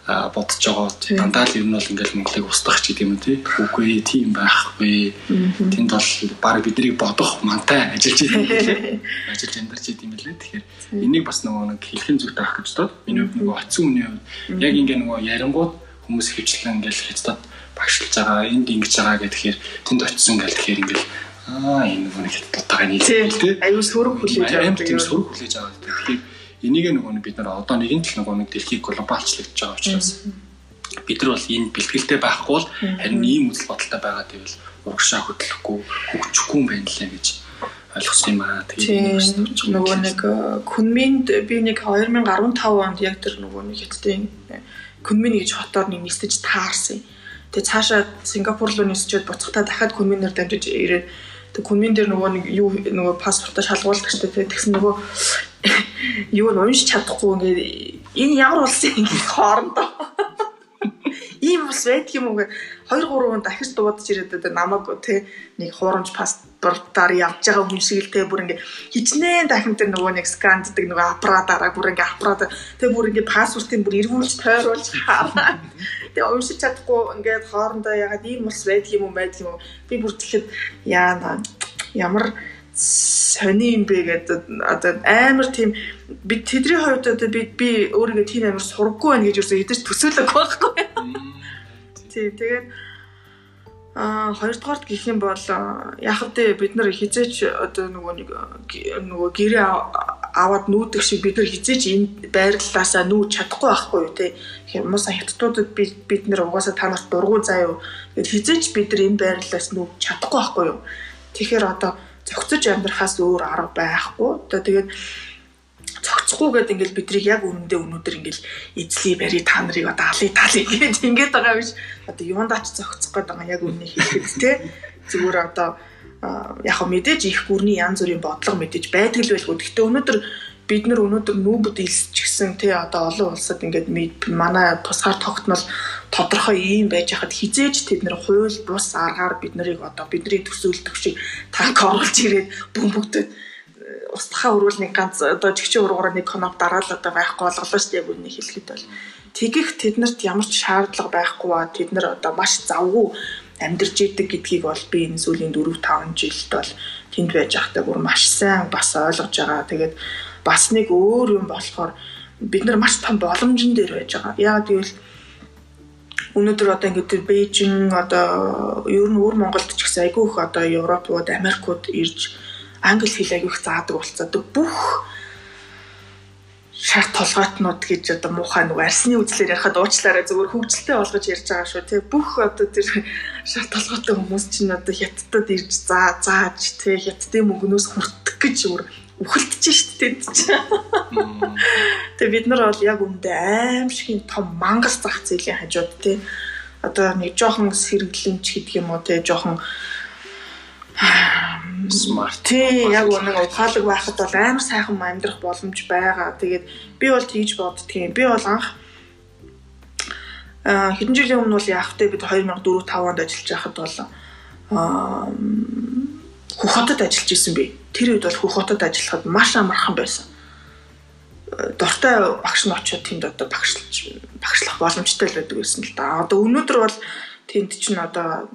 бодож байгаа. Дандаа л ер нь бол ингээл Монголыг устгах ч гэдэм үү тий. Үгүй тийм байхгүй. Тэнд бол баг биднийг бодох мантай ажиллаж билээ. [LAUGHS] Ажиллаж амьдарч идэм билээ. Тэгэхээр энийг бас нөгөө нэг хэлхэн зүйтэй авах гэж бодоод миний хувьд нөгөө оцсон үний хувьд яг ингээ нөгөө ярингууд хүмүүс хөвчлэн ингээл хэцдод багшлж байгаа, энд ингэж байгаа гэхээр тэнд очисон ингээл тэгэхээр ингээл аа энэ нөгөө нэг хятадтайгаа нийлээ тий. Аюу сөрөг хүлээж аваад. Аюу сөрөг хүлээж аваад. Тэгэхээр энийг нөгөө бид нар одоо нэгэн тал нөгөө нэг дэлхийг глобалчлагдж байгаа учраас бид нар бол энэ бэлтгэлтэй байхгүй бол харин ийм үзэл бодолтой байгаа гэвэл урагшаа хөдлөхгүй хөгжихгүй юм байна лээ гэж ойлгосон юм аа. Тэгээд нөгөө нэг Күнминд би нэг 2015 онд яг тэр нөгөө нэг хятадын Күнмин гэж хотоор нэг нисэж таарсан. Тэгээ цаашаа Сингапур руу нисчихэд буцахтаа дахиад Күнминээр дамжиж ирээд Тэг күнмийн дээр нөгөө нэг юу нөгөө паспортоо шалгуулдаг штэ тэгсэн нөгөө юу нь уншиж чадахгүй ингээд энэ ямар улс юм хоорондоо. Ийм ус байдаг юм уу гэ. 2 3 хүн дахиж дуудаж ирээд одоо намайг те нэг хуурамч паспортаар явж байгаа хүн шиг л те бүр ингээ хичнээн дахин тэр нөгөө нэг сканддаг нөгөө аппаратаараа бүр ингээ аппарат те бүр ингээ паспортын бүр эргүүлж тойруулж хаа тэгээ уншиж чадахгүй ингээ хоорондоо ягаад ийм ус байдаг юм уу байдаг юм би бүр тэгэхэд яана ямар сони юм бэ гэдэг одоо амар тийм би тэдний хувьд одоо би би өөрийгөө тийм амар сургаггүй байна гэж юусэн хэдэж төсөөлөг байхгүй. Тийм тэгээд а хоёрдугаарт гэх юм бол яг хэвдээ бид нар хизээч одоо нөгөө нэг нөгөө гэрээ аваад нүүдэг шиг бид нар хизээч энэ байрлалаасаа нүүж чадахгүй байхгүй юу те хүмүүс хятадуудад бид бид нар угаасаа та нарт дургуй заа юу. Гэд хизээч бид нар энэ байрлалаас нүүж чадахгүй байхгүй юу. Тэгэхээр одоо зөгцөж амьдрахаас өөр арга байхгүй. Одоо тэгээд зөгцөхгүй гэдэг ингээл бидрийг яг үнэндээ өнөөдөр ингээл эзлий бари та нарыг одоо алыг талыг гэж ингээд байгаа биш. Одоо юундаач зөгцөх гэдэг байгаа яг үннийг хэлэхэд те. Зүгээр одоо яг мэдээж их гүрний янз бүрийн бодлого мэдээж байдаг л байлгүй. Гэхдээ өнөөдөр бид нар өнөөдөр нүүбд илсч гисэн тий одоо олон улсад ингээд манай тусгаар тогтмол тодорхой ийм байж хахад хизээж тэд нар хууль бус аргаар бид нарыг одоо бидний төсөөлдөг шиг танк оруулж ирээд бөмбөгдөд э, устгахаа өрөөл нэг ганц одоо чигчээ ургаараа нэг коноп дараал одоо байхгүй болголоо шүү дээ бүгний хэлэхэд бол тэгэх тэднэрт ямар ч шаардлага байхгүй ба тэд нар одоо маш завгүй амьдарч идэг гэдгийг бол би энэ сүүлийн 4 5 жилд бол тэнд байж байхдаа бүр маш сайн бас ойлгож байгаа. Тэгээд бас нэг өөр юм болохоор бид нар маш том боломжн дээр байж байгаа. Яагаад гэвэл өнөөдөр одоо ингээд тэр Бээжин одоо ер нь өөр Монголд ч гэсэн айгүй их одоо Европууд, Америкууд ирж англи хэл айгүй их заадаг болцоод бүх шарт толгойтнууд гэж одоо муухай нэг арсны үзлээр ярихад уучлаарай зөвөр хөвгөлтэй болгож ярьж байгаа шүү тий бүх одоо тэр шарт толгойтой хүмүүс чинь одоо хятадд ирж заа зааж тий хятадын мөнгнөөс хүртэх гэж өөр үхэлдэж штэ тэнд чинь. Тэгээ бид нар бол яг үндэ аим шиг том мангал зах зээлийн хажууд тий. Одоо нэг жоохон сэргэлэнч гэдэг юм уу тий жоохон смарт. Тий, яг үнэн ухаалаг байхад бол амар сайхан амьдрах боломж байгаа. Тэгээд би бол тэгж боддгийн. Би бол анх а хэдэн жилийн өмнө бол яг тэ бид 2004 5 онд ажиллаж байхад бол Хөх хотод ажиллаж исэн би. Тэр үед бол Хөх хотод ажиллахад маш амархан байсан. Дортой багш нь очиод тэнд одоо багшлж багшлах боломжтой л байдаг байсан л да. Одоо өнөөдөр бол тэнд чинь одоо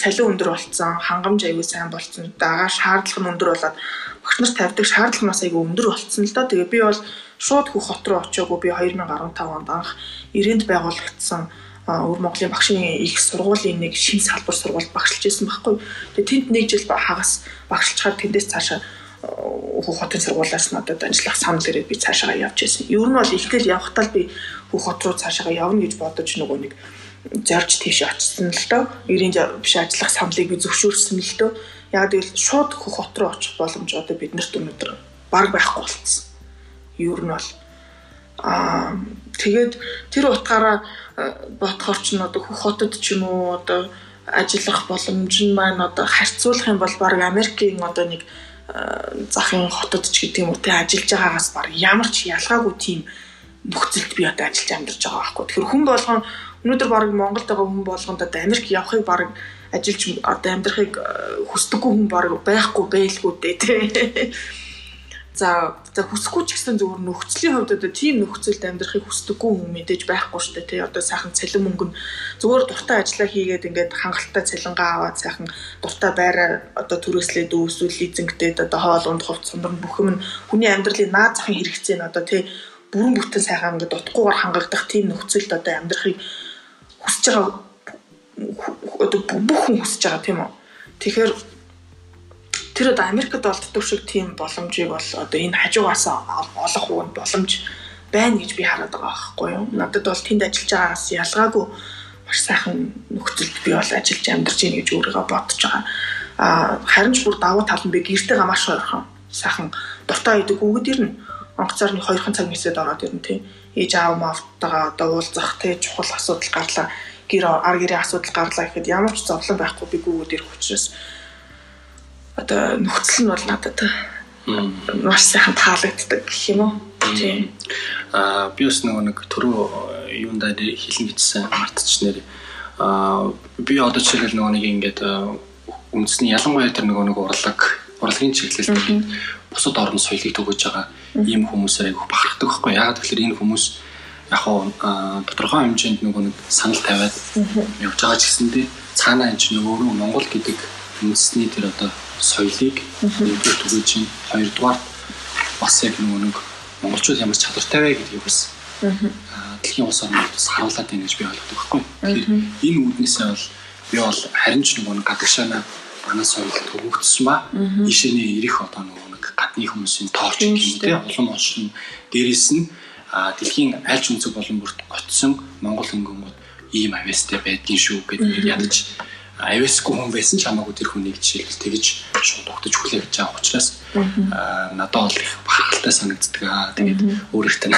цалин өндөр болцсон, хангамж аягүй сайн болцсон. Дагаа шаардлага нь өндөр болоод багш нар тавьдаг шаардлага бас аягүй өндөр болцсон л да. Тэгээ би бол шууд Хөх хот руу очиагүй би 2015 онд анх ирээнд байгуулагдсан өвөр Монголын багшийн их сургуулийн нэг шин салбар сургуульд багшилж байсан байхгүй. Тэгээ тэнд нэг жил хагас багшилчаар тэндээс цаашаа хөх хотын сургуулиас надад ажиллах санал ирээд би цаашаа явж байсан. Ер нь бол ихтэл явхтаа би хөх хот руу цаашаа явна гэж бодож нөгөө нэг зорж тийш очсон л доо. Ирийн биш ажиллах саналыг би зөвшөөрсөн л доо. Яг тэгэл шууд хөх хот руу очих боломж одоо биднэрт өнөдр баг байхгүй болцсон. Ер нь бол аа тэгээд тэр утгаараа бодохоор ч н одоо хөх хотод ч юм уу одоо ажиллах боломж нь маань одоо харьцуулах юм бол баг Америкийн одоо нэг захын хотод ч гэдэг юм уу те ажиллаж байгаагаас баг ямар ч ялгаагүй тийм нөхцөлд би одоо ажиллаж амьдарч байгаа байхгүй. Тэгэхээр хүн болгон өнөөдөр баг Монголд байгаа хүн болгонд одоо Америк явахыг баг ажиллаж одоо амьдрахыг хүсдэггүй хүн баг байхгүй байлгүй дээ те. За за хүсэхгүй ч гэсэн зөвхөн нөхцөлийн хувьд одоо тийм нөхцөлд амьдрахыг хүсдэггүй хүн мэдээж байхгүй шүү дээ тий. Одоо сайхан цалин мөнгө нь зөвхөн дуртай ажиллаа хийгээд ингээд хангалттай цалингаа аваад сайхан дуртай байраа одоо түрээслээд үүсвэл лизингдээд одоо хоол унд хувц сундар бүх юм хүний амьдралын наад захын хэрэгцээ нь одоо тий бүрэн бүтэн сайхан ингээд утгуугаар хангагдах тийм нөхцөлд одоо амьдрахыг хүсэж байгаа одоо бүх хүн хүсэж байгаа тийм үү? Тэгэхээр тэр одоо Америкт олддог шиг тийм боломжийг бол одоо энэ хажуугаас олох уу боломж байна гэж би хараад байгаа байхгүй юу. Надад бол тэнд ажиллаж байгаагаас ялгаагүй маш сайхан нөхцөлд би бол ажиллаж амьдарч ийн гэж өөрийгөө бодож байгаа. А харин ч бүр давуу тал нь би гэртээгээ маш ойрхон сайхан дуртай идэг өгöd ирнэ. Онгоцоор нэг хоёрхан цаг нисээд ороод ирнэ тийм. Ээж аав маавтайгаа одоо уулзах тийм чухал асуудал гарлаа. Гэр ар гэрийн асуудал гарлаа гэхэд ямар ч зовлон байхгүй би өгöd ирэх учраас одоо нөхцөл нь бол надад маш сайхан таалагддаг гэх юм уу. Тийм. Аа би бас нөгөө нэг түрүү юундаа хэлэн бичсэн мартчихнээр аа би одоо жишээлбэл нөгөө нэг ингээд үндэсний ялангуяа тэр нөгөө нэг урлаг урлагийн чиглэлд бусад орны соёлыг төгөөж байгаа ийм хүмүүсээр айгүйх бахархдаг байхгүй. Яагаад тэгэхээр энэ хүмүүс яг хаа тодорхой хэмжээнд нөгөө нэг санал тавиад явж байгаа ч гэсэндээ цаанаа энэ чинь өөрөө Монгол гэдэг үндэсний тэр одоо соёлыг нэгдүгээр түгээж чинь хоёрдугаар бас яг нөгөө нэг монголчууд ямар чадвартай вэ гэдгийг бас дэлхийн улс орнууд бас харуулад байна гэж би ойлгодог байхгүй. Тэгэхээр энэ үүднээсээ бол би бол харин ч нөгөө нэг гадагшаана манай соёл төвөгдсөн ба ийшээний ирэх одоо нөгөө нэг гадны хүмүүсийн тоорч те улам олшин дээрэс нь дэлхийн аль ч өнцөг болон бүрт готсон монгол хөнгөмөд ийм авьяастай байдгийн шүү гэдэг ядаж авьяасгүй хүн байсан ч хамаагүй тэр хүнийг жишээлбэл тэгж шууд тогтож хүлээх гэж байгаа учраас надад бол их бахархалтай санагддаг. Аа тэгээд өөрөөтэй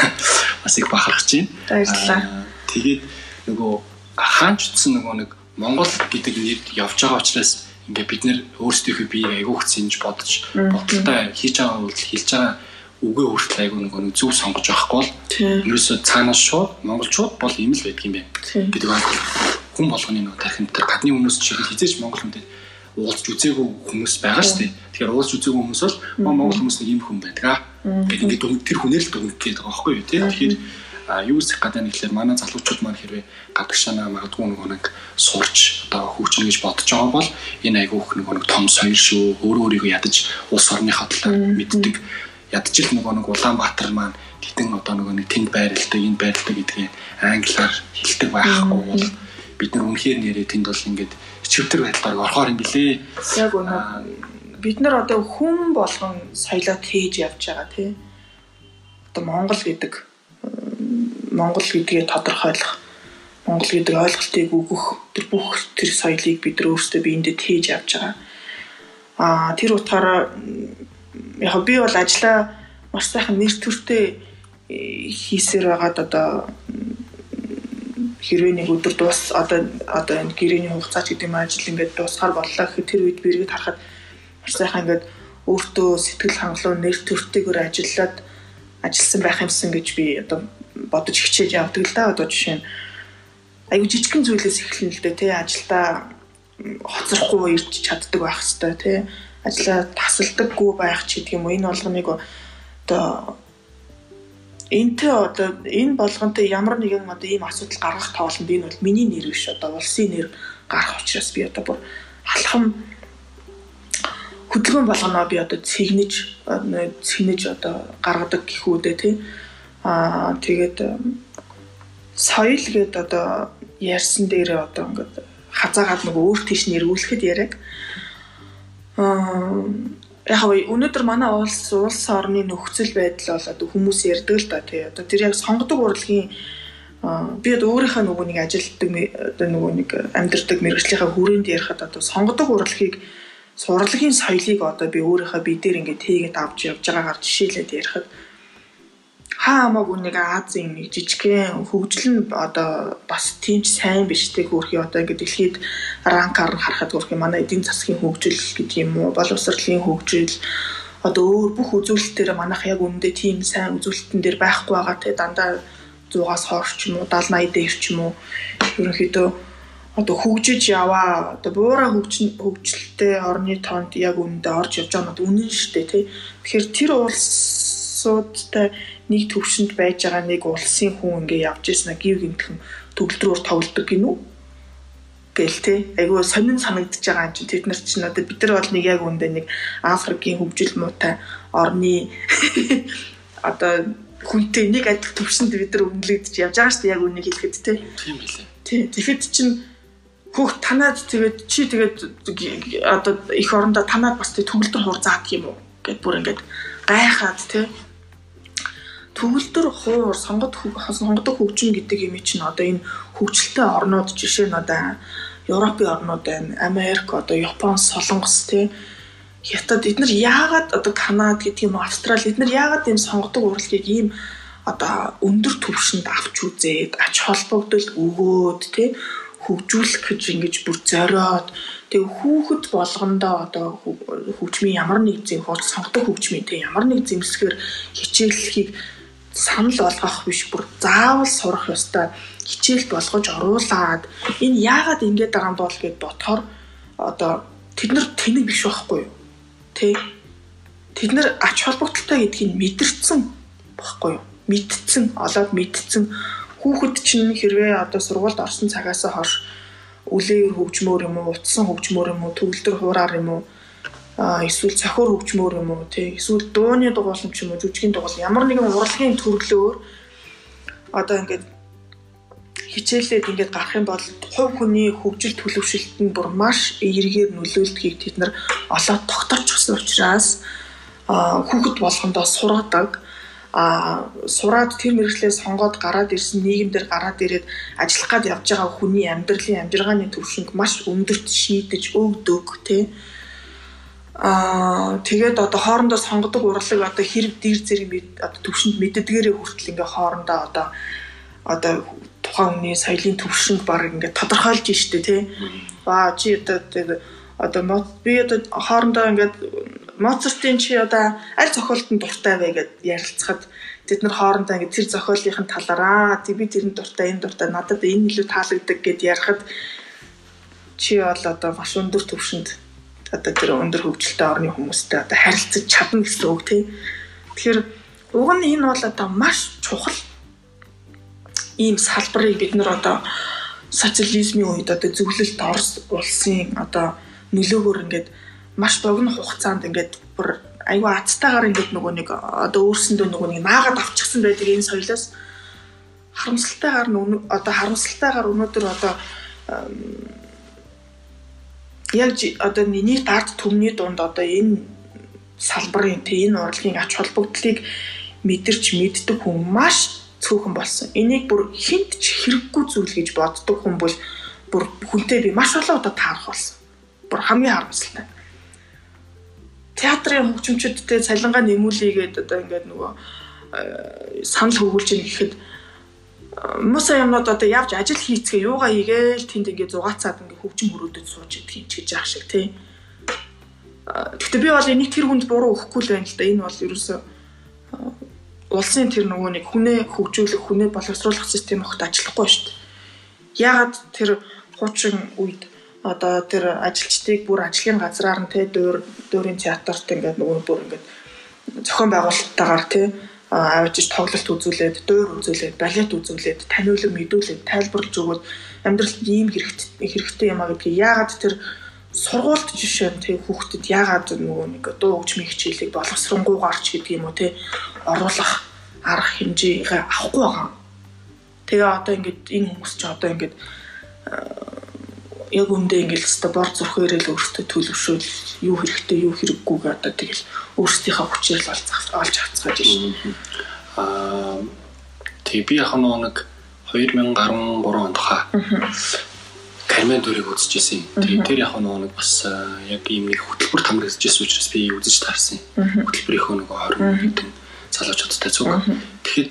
бас их бахархаж байна. Тэгээд нөгөө хаанчдсан нөгөө нэг Монгол гэдэг нэр явж байгаа учраас ингээ бид нэр өөрсдийнхөө бие айгуух зинж бодож бодолтой хийж байгаа бол хэлж байгаа үгээ хүртэл айгуу нөгөө нэг зөв сонгож авахгүй бол ерөөсөө цаанаас шууд монголчууд бол ийм л байдаг юм байна. Гэдэг байна хүн болгоны нөгөө тархинд тэр гадны хүмүүс шиг хизээч монгол хүнтэй уулзч үзээгүй хүмүүс байгаа шүү дээ. Тэгэхээр уулзч үзээгүй хүмүүс бол монгол хүмүүс нэг юм хүн байдаг аа. Гэт ингээд тэр хүнээр л дүнх гэдэг байгаа байхгүй юу тий. Тэгэхээр юу зэх гэдэг нь гэхэлэр манай залуучууд маань хэрвээ гадагшаанаа магадгүй нөгөө нэг сурч одоо хөгжинө гэж бодож байгаа бол энэ айгүйх нөгөө нэг том соёл шүү. Өөрөө өөрийгөө ядаж улс орныхаа талаар мэддэг. Ядаж л нөгөө нэг Улаанбаатар маань тэтэн одоо нөгөө нэг тэнд байралтай энэ байралтай гэдгийг англиар хэлдэг байхгүй бол бид нар үнэхээр нэрээ тэнд бол ингээд чивтер байдлаар орохоор юм билээ. Яг үнэ. Бид нар одоо хүн болгон соёлоо тээж явж байгаа тий. Одоо Монгол гэдэг Монгол гэдгийг тодорхойлох Монгол гэдэг ойлголтыг өгөх тэр бүх тэр соёлыг бид нар өөрсдөө биендээ тээж явж байгаа. Аа тэр утгаараа яг би бол ажлаа маш сайхан нэр төртэй хийсээр байгаад одоо хэрвээ нэг өдөр дуус одоо одоо энэ гэрээний хугацаач гэдэг юм ажил ингээд дуусгаар боллоо гэхэд тэр үед бэргэд харахад маш сайхан ингээд өөртөө сэтгэл хангалуун нэр төртэйгээр ажиллаад ажилласан байх юмсан гэж би одоо бодож хичээж явдаг л да одоо жишээ нь. Аюу жижигхэн зүйлээс эхэлнэ л дээ тий ажилдаа хоцрохгүй ирж чаддаг байх хэвээр тий ажиллаа тасалдаггүй байх ч гэдэг юм уу энэ болгоныг одоо энтэй одоо энэ болгонтой ямар нэгэн одоо ийм асуудал гаргах тоолонд энэ бол миний нэр биш одоо улсын нэр гарах учраас би одоо бүр халахам хөдөлгөөн болгоноо би одоо цэгнэж цэгнэж одоо гаргадаг гэхүүдээ тий. Аа тэгээд соёл гээд одоо ярьсан дээрээ одоо ингээд хазаагаад нөгөө өөр тийш нэрвүүлэхэд яриаг аа яг өнөөдөр манай улс улс орны нөхцөл байдал бол одоо хүмүүс ярьдаг л да тий. Одоо тэр яг сонгодог урлагийн би одоо өөрийнхөө нөгөө нэг ажилтдаг одоо нөгөө нэг амьдрдаг мэрэгжлийнхаа хүрээнд ярихад одоо сонгодог урлагийг сурлагын соёлыг одоо би өөрийнхөө бие дээр ингээд тээгээд авч явж байгаагаар жишээлээд ярихад хаа хамаагүй нэг Азийн нэг жижигхэн хөгжил нь одоо бас тийм ч сайн биш тэг хөрхи одоо ингээд дэлхийд ранкаар харахад хөрхи манай эдийн засгийн хөгжил гэдэг юм уу? Боловсролын хөгжил. Одоо өөр бүх үзүүлэлтээр манайх яг үндэ тийм сайн үзүүлэлтэн дээр байхгүй байгаа те. Дандаа 100-аас хойш ч юм уу 70 80 дээр ч юм уу. Ерөнхийдөө одоо хөгжиж яваа. Одоо буураа хөгжин хөгжилтэй орны тоонд яг үндэ орж явж байгаа нь үнэн шүү дээ тий. Тэгэхээр тэр улсуудтай нэг төвшөнд байж байгаа нэг улсын хүн ингээ явж ирсэн гів гинтхэн төгөлдрөөр тоглодог гинүү? Гэл те айгүй сонин санагдаж байгаа юм чинь. Тэд нар чинь одоо бид нар бол нэг яг үндэ нэг Африкийн хөгжил муутай орны [LAUGHS] одоо хүнтэй нэг адил төвшөнд бид нар үнэлэгдэж явж байгаа шүү дээ яг үнийг хэлэхэд те. Тийм билээ. Тий тэгэхэд чинь хөх танаад тэгээд чи тэгээд одоо их орондоо танаад бас төгөлдөр хурцаад юм уу? Гэд бүр ингээд гайхаад те төгөлдөр хуур сонгод сонгодог хөгжим гэдэг юм чинь одоо энэ хөгжилтэй орнууд жишээ нь одоо Европын орнууд байна. Америк одоо Япон, Солонгос тий. Хятад эдгээр яагаад одоо Канад гэдэг юм Австрали эдгээр яагаад энэ сонгодог урлагийг ийм одоо өндөр түвшинд авч үзээд ач холбогдол өгөөд тий. Хөгжүүлэх гэж ингэж бүр зориод Тэгээ хүүхэд болгондоо одоо хөгжмийн ямар нэг зэм хууч сонгодог хөгжмийн тэг ямар нэг зэмсгээр хичээллэхийг санал болгох биш. Бүр заавал сурах ёстой. Хичээл болгож оруулаад энэ яагаад ингэж байгаа юм бол гэд ботхоор одоо тэд нар тэнэг биш байхгүй юу? Тий тэд нар ач холбогдолтой гэдгийг мэдэрсэн багхгүй юу? Мэдсэн олоод мэдсэн. Хүүхэд чинь хэрвээ одоо сургуульд орсон цагаас хойш үлээр хөгжмөр юм уу, утсан хөгжмөр юм уу, төгөлдөр хуураар юм уу, эсвэл цохор хөгжмөр юм уу, тий. Эсвэл дууны дугуулам ч юм уу, жүжигийн дугуул ямар нэгэн урлагийн төрлөөр одоо ингээд хичээлээд ингээд гарах юм бол хувь хүний хөгжил төлөвшөлт нь бүр маш эергээр нөлөөлдгийг тэд нар олоод тогтоочихсон учраас хүүхэд болгондоо сургадаг а сураад тэр мэрэгчлээ сонгоод гараад ирсэн нийгэмдэр гараад ирээд ажиллах гад явж байгаа хүний амьдралын амжиргааны төвшинг маш өндөрт шийдэж өгдөг тий а тэгээд одоо хоорондоо сонгодог урлаг одоо хэрэг дэр зэрэг одоо төвшөнд мэддгээрээ хүртэл ингээ хоорондоо одоо одоо тухайн хүний соёлын төвшинг баг ингээ тодорхойлж штэ тий. Ба чи одоо одоо би одоо хоорондоо ингээд Моцартын чи одоо аль зохиолт нь дуртай вэ гэд ярилцахад тэд нар хоорондоо ингэ тэр зохиолынхын талаараа би тэрэн дуртай энэ дуртай надад энэ илүү таалагддаг гэд ярихад чи бол одоо маш өндөр төвшөнд одоо тэр өндөр хөгжилтэй орны хүмүүстэй одоо харилцаж чадна гэсэн үг тий. Тэгэхээр уг нь энэ бол одоо маш чухал ийм салбарыг бид нар одоо социализмын үед одоо зөвлөлт Орос улсын одоо нөлөөгөөр ингээд маш богино хугацаанд ингээд бүр айгүй азтайгаар ингээд нөгөө нэг одоо өөрсөндөө нөгөө нэг наагаад авчихсан байдаг энэ соёлоос харамсалтайгаар одоо харамсалтайгаар өнөөдөр одоо яг одоо нэг дард төмний дунд одоо энэ салбарын тэ энэ урлагийн ач холбогдлыг мэдэрч мэддэг хүн маш цөөхөн болсон. Энийг бүр хинт ч хэрэггүй зүйл гэж боддог хүн бол бүр хүнтэй би маш олон удаа таарах болсон. Бүр хамгийн харамсалтай театрын хөгжимчдтэй цалингаа нэмүүлээгээд одоо ингээд нөгөө э, санал хөгүүлж ийн гэхэд муса юмнууд одоо явж ажил хийцгээ юугаа хийгээл тэнд ингээд зугаацаад ингээд хөгжим хөрөөдөд сууж идэх юм чиж яах шиг тий. Гэхдээ би бол энийг тэр хүнд буруу өгөхгүй л байна л да. Энэ бол ерөөсөө улсын тэр нөгөө нэг хүнээ хөгжүүлэх, хүнээ боловсруулах систем огт ажиллахгүй шүү дээ. Яагаад тэр хуучин үед одоо тэр ажилчдыг бүр ажлын газраар нь дуур дуурийн театрт ингээд нөгөө бүр ингээд зохион байгуулалттайгаар те авчиж тоглолт үзүүлээд, дуур үзүүлээд, балет үзүүлээд, таниулаг мэдүүлээд, тайлбарлаж өгөөд амьдралд ийм хэрэгтэй хэрэгтэй юм а гэдгийг яагаад тэр сургуульд жишээ нь тэг хүүхдэд яагаад нөгөө нэг дуу хөгжмийн хичээлийг боловсронгуйгаарч гэдэг юм уу те оруулах арга хэмжээгээ авахгүй байгаа. Тэгээ одоо ингээд энэ хүмүүс ч одоо ингээд яг үндэ ингээл өстө бор зурх ирэл өөртөө төлөвшөөл юу хэрэгтэй юу хэрэггүй гэдэг тэгэл өөрсдийнхөө хүчээр л олж авцгааж байна. Аа тэг би яг нэг 2013 онд хаа Кармен дүрийг үзчихсэн. Тэгээд тэр яг нэг бас яг ийм нэг хөтөлбөр тамрагдчихсэн учраас би үзэж таарсан. Хөтөлбөрийнхөө нэг 20 хэдэн залуучуудтай зүг. Тэгэхэд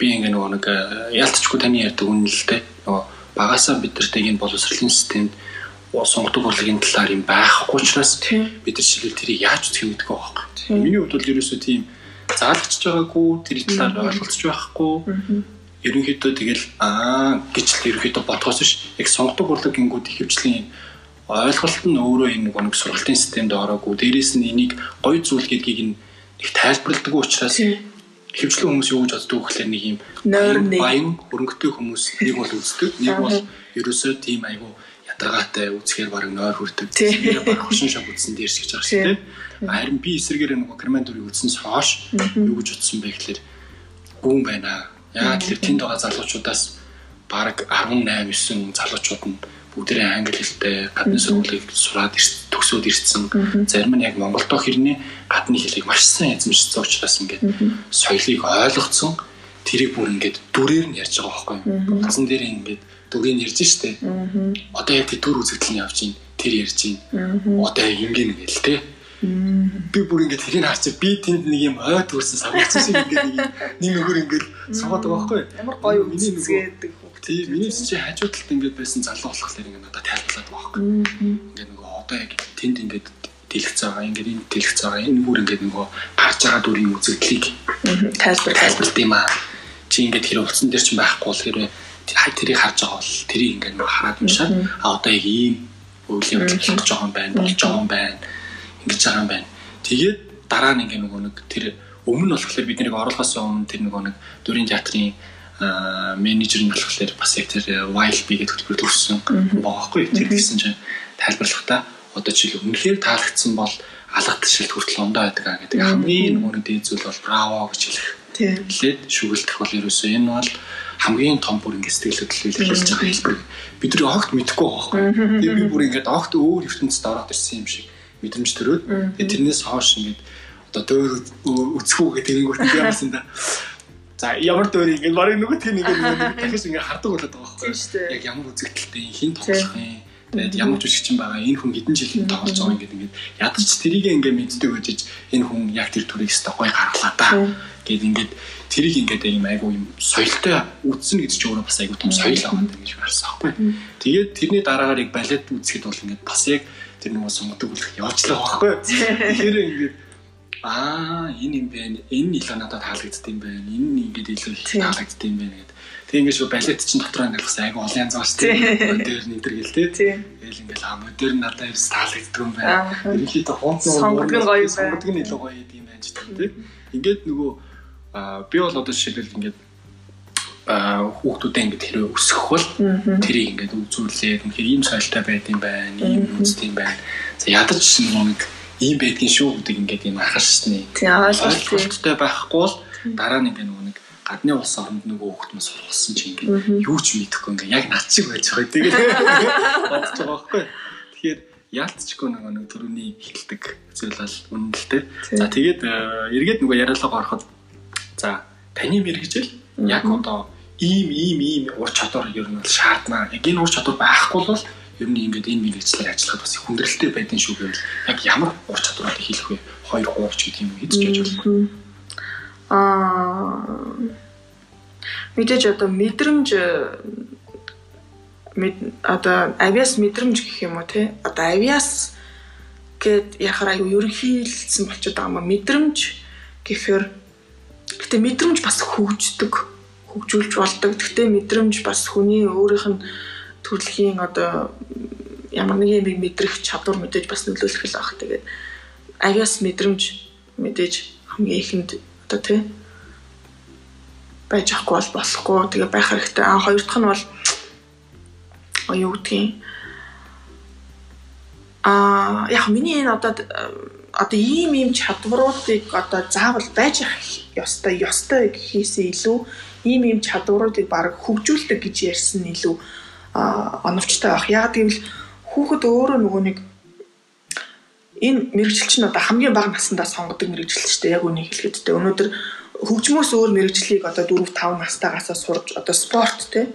би ингээ нөгөө нэг ялцчгүй таны ярьдаг үнэлэлтэй нөгөө багасаа бидэртэй энэ боловсролын системд сонгодог урлагийн талаар юм байхгүй учраас бид нар чиглэл тэрийг яаж үзэх юм гэдэггүй байхгүй. Миний хувьд бол ерөөсөө тийм заалгачж байгаагүй тэр талаар ойлголцож байхгүй. Ерөнхийдөө тэгэл аа гэж л ерөнхийдөө бодгоос биш. Яг сонгодог урлаг гингүүд ихэвчлэн ойлголт нь өөрөө энэ нэг сургалтын системд ороогүй. Дээрээс нь энийг гоё зүйл гэдгийг нэг тайлбарладаг учраас хөвчлэн хүмүүс юу гэж боддог вэ гэхээр нэг юм баян хөрөнгөтэй хүмүүс нэг бол үздэг нэг бол ерөөсөө тийм айгу ядаргаатай үзэхээр баг нойр хүрдэг баг хөшин шог үзсэн дээр шиг жаах шиг тийм харин би эсрэгээр нэг креман дүрийг үзсэнс хойш юу гэж утсан бэ гэхээр гүн байна. Яагаад тэр тэнд байгаа залуучуудаас баг 18 9 залуучууд нь бүгдээ англи хэлтэй гадны сургуулийг сураад төгсөөд ирсэн. Зарим нь яг Монголдо хэрний гадны хэлийг маш сайн эзэмшсэн учраас ингээд соёлыг ойлгоцсон. Тэрийг бүр ингээд дүрээр нь ярьж байгаа байхгүй юу? Гасан дээр ингээд дүрийг ярьж штэ. Одоо яг дүр үзэгдэл нь явж байна. Тэр ярьж байна. Одоо ингэн ингээл те. Би бүр ингээд тэрийг харчих би тэнд нэг юм ойд хүрсэн савгцсан шиг ингээд нэг нэг нөхөр ингээд суугаад байгаа байхгүй? Ямар гоё үзгээд Тийм миний чи хажуу талд ингээд байсан залуу болохоор ингээд надад тайлбарлаад байгаа байхгүй. Ингээд нөгөө одоо яг тэнд ингээд дэлгэц байгаа. Ингээд энэ дэлгэц байгаа. Энэ бүр ингээд нөгөө гарч байгаа дүрийн үзэгдлийг тайлбар тайлбарлт юм аа. Чи ингээд тэр утсан дээр чинь байхгүй бол хэрэг тэрийг харж байгаа бол тэрийг ингээд нөгөө хараад уншаад а одоо яг ийм болж байгаа юм байна, болж байгаа юм байна. Ингэж байгаа юм байна. Тэгээд дараа нь ингээд нөгөө нэг тэр өмнө нь болохоор бид нэг оруулахаас өмнө тэр нөгөө нэг дүрийн театрын менежер нь болохоор бас яг тэр wild bee гэдэг хөтөлбөр төрсөн байгаа байхгүй тэр гэсэн чинь тайлбарлахдаа одоо жишээл үнэхээр таалагдсан бол алгат шилт хүртэл ондоо байдаг а гэдэг. Хамгийн нөгөө дээд зүйл бол браво гэж хэлэх. Тэгэхэд шүгэлтэх бол ерөөсөө энэ бол хамгийн том бүр ингэ сэтгэл хөдлөл илэрхийлж байгаа хэлбэр. Бид нар огт мэдэхгүй байхгүй. Тэгээ би бүр ингэ огт өөр ертөнцид ороод ирсэн юм шиг мэдрэмж төрөөд тэрнээс хойш ингэ одоо дөөр үцхүү гэдэг тэнгүүт яасан да. За ямар дөөр ингэ барыг нөгөө тийм ингэ дахиж ингэ хардаг болоод байгаа байхгүй. Яг ямар үзэгдэлтэй хин тоглох юм Тэгээд ямар ч үсгчин байгаа энэ хүн хэдэн жил тоглож байгаа ингээд ингээд ядаж тэрийг ингээд мэддэг байж энэ хүн яг тэр төрийг өстой гой гаргалаа да. Гэт ингээд тэрийг ингээд юм айгу юм соёлтой үтсэн гэж чи өөрөө бас айгу том соёл аваад ингэж харсан аахгүй. Тэгээд тэрний дараагаар яг балет үзэхэд бол ингээд бас яг тэр нөгөө сонгодог үлэх явуулчлаа байхгүй. Тэгэхээр ингээд аа энэ юм байна. Энэ илүү надад таалагддаг юм байна. Энэ ингээд илүү таалагддаг юм байна гэдэг Тэг ингээд шүү балет чинь дотор бас айгу олон янз байгаа шүү дээ. Модерн энэ төр гэл тээ. Тэгэл ингээд аа модерн надад ерөөс таалагддаг юм байна. Ерөнхийдөө хонц сонгодог нь гоё юм байна. Сонгодог нь илүү гоё юм байна ч тээ. Ингээд нөгөө би бол одоо жишээлбэл ингээд хүүхдүүдээ ингээд хэрэг өсгөх бол тэрийг ингээд үзүүлээд үнэхээр ийм соёлтой байд юм байна, ийм үнэтэй юм байна. За ядаж нэг ийм байдгийн шүү гэдэг ингээд юм ахарчны. Тийм ойлголттой байхгүй бол дараа нь ингээд нэг гадны улс оронд нөгөө хүүхд мөн сургасан чи ингээд юу ч мэдэхгүй ингээд яг над шиг байж байгаа. Тэгээд [LAUGHS] бодож байгаа байхгүй. Тэгэхээр яалтчгүй нөгөө нэг төрөний хилдэг зүйл бол үнэлтэй. За тэгээд эргээд нөгөө яриалгаа ороход за таны мэрэгжил яг одоо ийм ийм ийм ур чадвар ер нь бол шаардна. Яг энэ ур чадвар байхгүй бол ер нь ингээд энэ мэрэгчлэр ажиллахад бас хүндрэлтэй байдгийн шүү гэвэл яг ямар ур чадварыг хийх вэ? Хоёр хуурч гэдэг юм хийж яаж болох аа мэдээж одоо мэдрэмж одоо авиас мэдрэмж гэх юм уу те? Одоо авиас гэд яхаар аюу ерөнхийлсэн болчиход байгаа юм. Мэдрэмж гэхээр гэтээ мэдрэмж бас хөгждөг хөгжүүлж болдог. Гэтээ мэдрэмж бас хүний өөрийнх нь төрөлхийн одоо ямар нэг юм мэдрэх чадвар мэдээж бас нөлөөлөх л баг тэгээд авиас мэдрэмж мэдээж хамгийн ихэнд одоо тий байж ахгүй бол болохгүй. Тэгээ байх хэрэгтэй. А хоёр дахь нь бол юу гэдгийг? А яг миний энэ одоо одоо ийм ийм чадваруудыг одоо заавал байж ёстой ёстой гэхээсээ илүү ийм ийм чадваруудыг баг хөгжүүлдэг гэж ярьсан нь илүү оновчтой байх. Яг гэвэл хүүхэд өөрөө нөгөө нэг энэ мэрэгжил чинь одоо хамгийн бага насндаа сонгодог мэрэгжил шүү дээ. Яг үнийг хэлэхэд тэ өнөөдөр хөгжмөөс өөр мэрэгжлийг одоо 4 5 настайгаас сурж одоо спорт те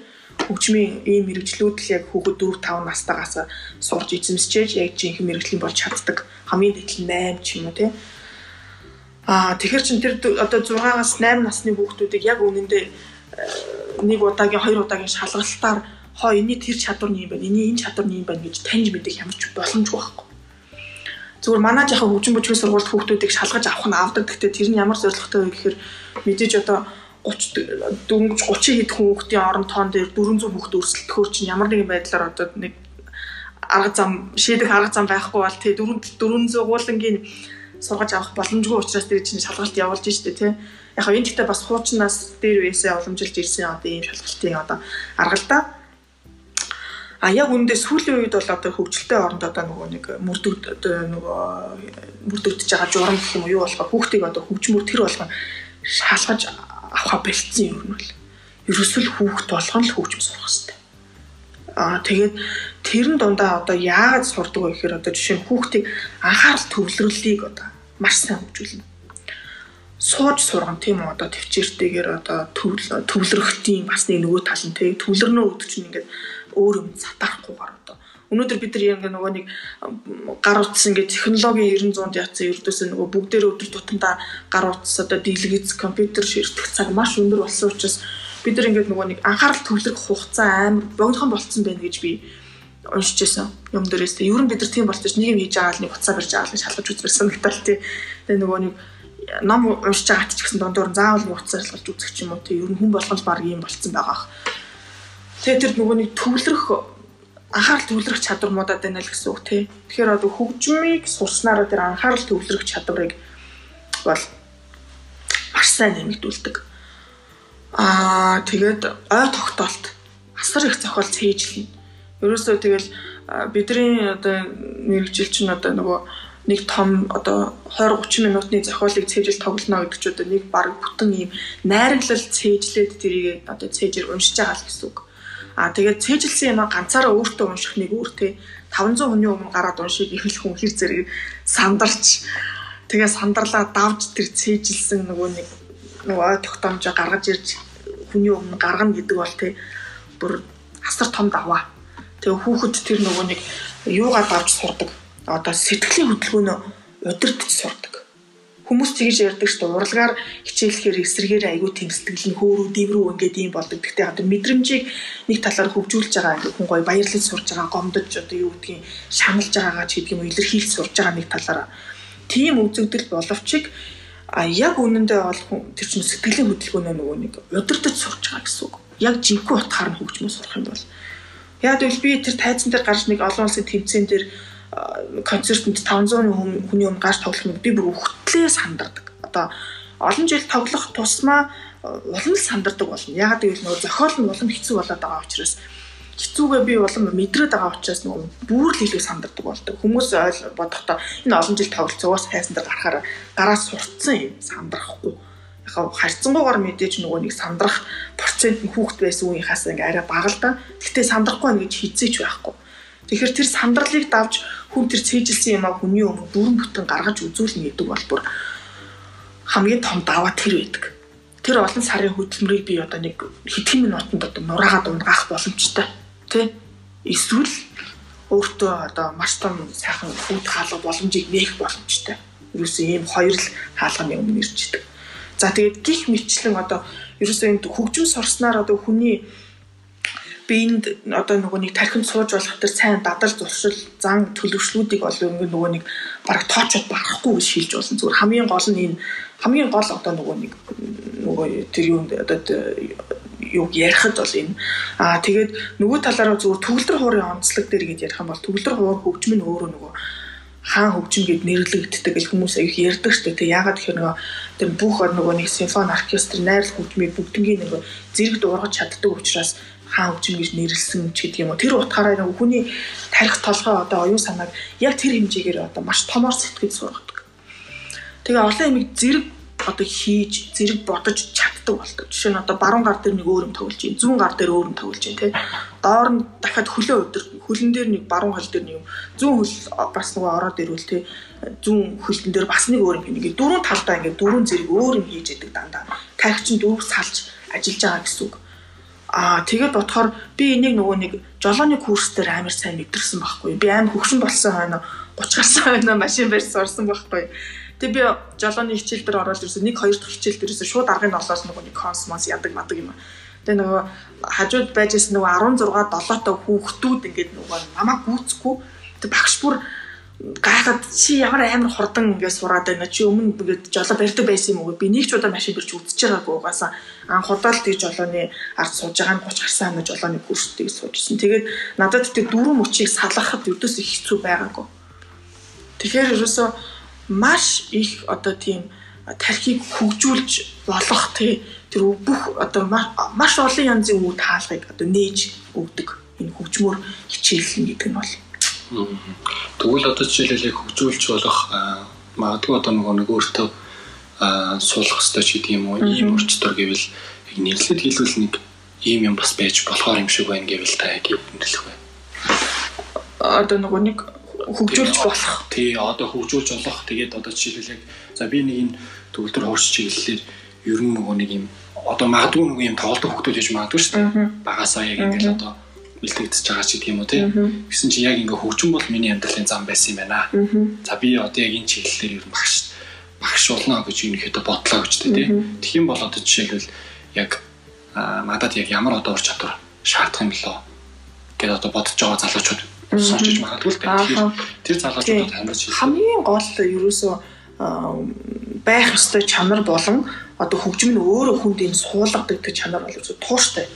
хөгжмийн ийм мэрэгжлүүд л яг хүүхэд 4 5 настайгаас сурж эзэмсчээж яг жинхэнэ мэрэгжлийн болж чаддаг. Хамгийн нь 8 ч юм уу те. Аа тэгэхэр чин тэр одоо 6-аас 8 насны хүүхдүүдийг яг үнэндээ э, нэг удаагийн хоёр удаагийн шалгалтаар хоо энэний тэр чадвар нь юм байна. Эний энэ чадвар нь юм байна гэж таньж мэдэх ямар ч боломжгүй байхгүй Зүгээр манай жахаа хөгжин бүжгийн сургуульд хүүхдүүдийг шалгаж авах нь авдаг. Гэхдээ тэр нь ямар зорилготой вэ гэхээр мэдээж одоо 30 дөнгөж 30 хэд хүүхдийн орон тоон дээр 400 хүүхд өрсөлдөхөөр чинь ямар нэгэн байдлаар одоо нэг арга зам шийдэх арга зам байхгүй бол тий 400 гуулангийн сургаж авах боломжгүй учраас тэр чинь шалгалт явуулж штэ тий. Яг энэ гэхдээ бас хуучнаас дээр үесээ уламжилж ирсэн одоо ийм шалгалтын одоо арга л да. А яг үүндээ сүүлийн үед бол одоо хөгжилтэй оронд одоо нөгөө нэг мөрдөд одоо нөгөө мөрдөгдөж байгаа журам гэх юм уу юу болохоо хүүхдийг одоо хөгжмөр тэр болгоо шалгаж авах бэлдсэн юм бол ерөөсөл хүүхд болгон л хөгжим сурах хэрэгтэй. Аа тэгээд тэрэн дундаа одоо яагаад сурдаг вэ гэхээр одоо жишээ нь хүүхдийг анхаарал төвлөрлөлийг одоо маш сайн хөгжүүлнэ. Сууж сурган тийм үү одоо төвчээртэйгээр одоо төвлөрөхтийн бас нэг нөгөө тал нь тийм төвлөрнөө өгдөг чинь ингээд өөр юм сатарахгүйгээр одоо өнөөдөр бид нар яг нөгөө нэг гар утас ингээд технологийн 900-д яатсан ердөөсөө нөгөө бүгдээр өдөр тутамдаа гар утас одоо дийлгэц компьютер ширтэх цаг маш өндөр болсон учраас бид нар ингээд нөгөө нэг анхаарал төвлөрөх хугацаа амар богинохон болцсон байна гэж би уншиж байсан юм дээрээс тэ ер нь бид нар тийм болчих нэг юм хийж байгаа л нэг уцаа барьж байгаа л шалгаж үзмэр санагдал тий. Тэгээ нөгөө нэг ном уншиж байгаа ч гэсэн дундуур заавал нэг уцаа шалгаж үзэх юм уу тий. Ер нь хүн болгонд баг юм болцсон байгаа. Тэгээ тэр нөгөө нэг төвлөрөх анхаарал төвлөрөх чадвар муудаад байна л гэсэн үг тий. Тэгэхээр одоо хөгжмийг сурснараа тэр анхаарал төвлөрөх чадварыг бол маш сайн нэмэгдүүлдэг. Аа тэгээд ой тогтоолт асар их зохиол цээжлэн Ерөөсөө тэгэл бидний одоо мэрэгжил чинь одоо нөгөө нэг том одоо 20 30 минутын зохиолыг цээжил тоглоно гэдэг чинь одоо нэг баг бүтэн ийм найраглал цээжлээд тэрийг одоо цээжээр уншиж байгаа л гэсэн үг. Аа тэгээд цээжилсэн юм ганцаараа өөртөө унших нэг те 500 хүний өмнө гараад уншиг ихэл хүн хэр зэрэг сандарч тэгээ сандарлаа давж тэр цээжилсэн нөгөө нэг нөгөө тогтоомжоо гаргаж ирж хүний өмнө гаргана гэдэг бол те бүр асар том даваа Тэгээ хүүхэд тэр нөгөө нэг юугаар давж сурдаг. Одоо сэтгэлийн хөдөлгөөнөө удирдах сурдаг. Хүмүүс тэгж ярьдаг шүү дээ. Уралгаар хичээлэхээр эсрэгээр айгүй сэтгэл нь хөөрөө дэврүү ингээд юм болдог. Гэхдээ одоо мэдрэмжийг нэг талаар хөгжүүлж байгаа ингээд хүн гоё баярлаж сурж байгаа, гомдож одоо юу гэдгийг шаналж байгаагаа ч гэдэг юм илэрхийлж сурж байгаа нэг талаараа. Тийм үзэгдэл боловч а яг үнэндээ бол тэр чинь сэтгэлийн хөдөлгөөнөө нөгөө нэг удирдах сурж байгаа гэсэн үг. Яг жинхэнэ утгаар нь хөгжмөс сурах юм бол Яг тэгвэл би тэр тайзан дээр гарч нэг олон улсын тэмцээн дээр концертод 500 хүний өмнө гарч тоглох нь би бүр өгтлээ сандардаг. Одоо олон жил тоглох тусмаа улам л сандардаг болно. Яг гэвэл нөгөө зохиол нь улам хэцүү болоод байгаа учраас хэцүүгээ би улам мэдрээд байгаа учраас нөгөө бүр л илүү сандардаг болдог. Хүмүүс ойл бодохдоо энэ олон жил тоглолцоогоос хайсан дээр гарахаар гараа сурцсан юм сандрахгүй яг харьцангуйгаар мэдээж нөгөө нэг сандрах процент нь хүүхэд байсан үеийнхаас ингээ арай бага л да. Гэхдээ сандрахгүй байна гэж хизээч байхгүй. Тэгэхээр тэр сандралыг давж хүн тэр цээжилсэн юм а хүний өмнө бүрэн бүтэн гаргаж үзүүлнэ гэдэг бол бүр хамгийн том даваа тэр байдаг. Тэр олон сарын хөдөлмөрийг би одоо нэг хэдхэн минутанд одоо нураагаад унгаах боломжтой. Тэ? Эсвэл өөртөө одоо маш том сайхан фуд хаалга боломжийг нээх боломжтой. Юусе ийм хоёр л хаалганы өмнө ирж идэг. За тэгээд гих мэтчлэн одоо ерөөсөө энэ хөгжим сурснаар одоо хүний биеинд одоо нөгөө нэг тархинд сууж болох тэр сайн дадал зуршил зан төлөвшлүүдийг бол нөгөө нэг бараг тоочод барахгүй гэж шилж болно. Зүгээр хамгийн гол нь энэ хамгийн гол одоо нөгөө нэг нөгөө тэр юунд одоо юу ярихад бол энэ аа тэгээд нөгөө талаараа зүгээр төгөлдөр хуурын онцлог дээр гэж ярих юм бол төгөлдөр хуур хөгжим нь өөрөө нөгөө хаан хөгжим гэд нэрлэгддэг гэл хүмүүс аяг ярьдаг шүү дээ. Ягаад гэхээр нөгөө тэр бүх нөгөө нэг симфони оркестр найрал хөгжмийг бүгднийг нөгөө зэрэг дуургаж чаддаг учраас хаан хөгжим гэж нэрлсэн ч гэдэг юм уу. Тэр утгаараа нөгөө хүний тарих толгой одоо оюун санааг яг тэр хэмжээгээр одоо маш томоор сэтгэж сургадаг. Тэгээ олон юмыг зэрэг одоо хийж зэрэг бодож чаддаг болдог. Жишээ нь одоо баруун гар дээр нэг өөр юм тоглож. Зүүн гар дээр өөр юм тоглож байна тий. Доор нь дахиад хөлөө өдөр хөлн дээр нэг баруун хөл дээр нэг юм. Зүүн хөл бас нөгөө ороод ирвэл тий. Зүүн хөлтөн дээр бас нэг өөр юм ингээ дөрөв талдаа ингээ дөрөв зэрэг өөр юм хийж яадаг дандаа. Тарих чинь дөрөв салж ажиллаж байгаа гэсэн үг. Аа тэгээд бодохоор би энийг нөгөө нэг жолооны курс дээр амар сайн мэдэрсэн байхгүй. Би амар хөвшин болсон хойно 30 гарсан хойно машин барьж сурсан байхгүй. Тэгээ би жолооны хичээл дээр ороод ирсэн нэг хоёр дахь хичээл дээрээс шууд аргын олоос нөгөө нэг космос ядаг мадаг юм. Тэгээ нөгөө хажууд байж исэн нөгөө 16 7 та хүүхдүүд ингээд нөгөө намайг гүйцэхгүй тэг багш бүр гайхад чи ямар амар хурдан ингээд сураад байна? Чи өмнө ингээд жолоо барьдаг байсан юм уу? Би нэг ч удаа машин бирч үзэж байгаагүй угаасаа. Анх удаа л тэг жолооны ард сууж байгаа нь 30 гарсан ханаа жолооны курстыг суужсэн. Тэгээд надад тэг дөрөв мөчийг салгахад өдөөс их хэцүү байгаагүй. Тэгэхээр ерөөсөө маш их одоо тийм тархийг хөгжүүлж болох тий тэр бүх одоо маш олон янзын үе таалгыг одоо нээж өгдөг. Энэ хөгжмөр хичээлэн гэдэг нь бол Тэгвэл одоо жишээлбэл хөгжүүлж болох магадгүй одоо нөгөө нэг өөртөө суулгах хэрэгтэй ч гэдэг юм уу ийм өрчтөр гэвэл яг нэрлэлд хэлвэл нэг ийм юм бас байж болохоор юм шиг байна гэвэл та яг юу хэлэх вэ? Одоо нөгөө нэг хөгжүүлж болох. Тий, одоо хөгжүүлж болох. Тэгээд одоо жишээлбэл яг за би нэг энэ төгөлдөр хуурч чиглэлээр ер нь нөгөө нэг юм одоо магадгүй нэг юм тоглолт хөгтөж хийж магадгүй шүү дээ. Багасаа яг ингээл одоо бэлтгэгдэж байгаа ч гэх юм уу тий. Гэсэн чи яг ингээ хөгжим бол миний амьдралын зам байсан юм байна. За би одоо яг энэ чиглэлээр ер нь багш багш болно гэж ерөнхийдөө бодлоо гэж тий. Тэгэх юм бол одоо жишээлбэл яг надад яг ямар одоо ур чадвар шаардах юм болоо гэдээ одоо бодож байгаа залуучууд сонсчиж магадгүй л. Тэгэхээр тэр залуучуудад шийдэх. Хамгийн гол ерөөсөө байх ёстой чанар болон одоо хөгжим нь өөрөө хүнд энэ суулгадаг чанар бол тууштай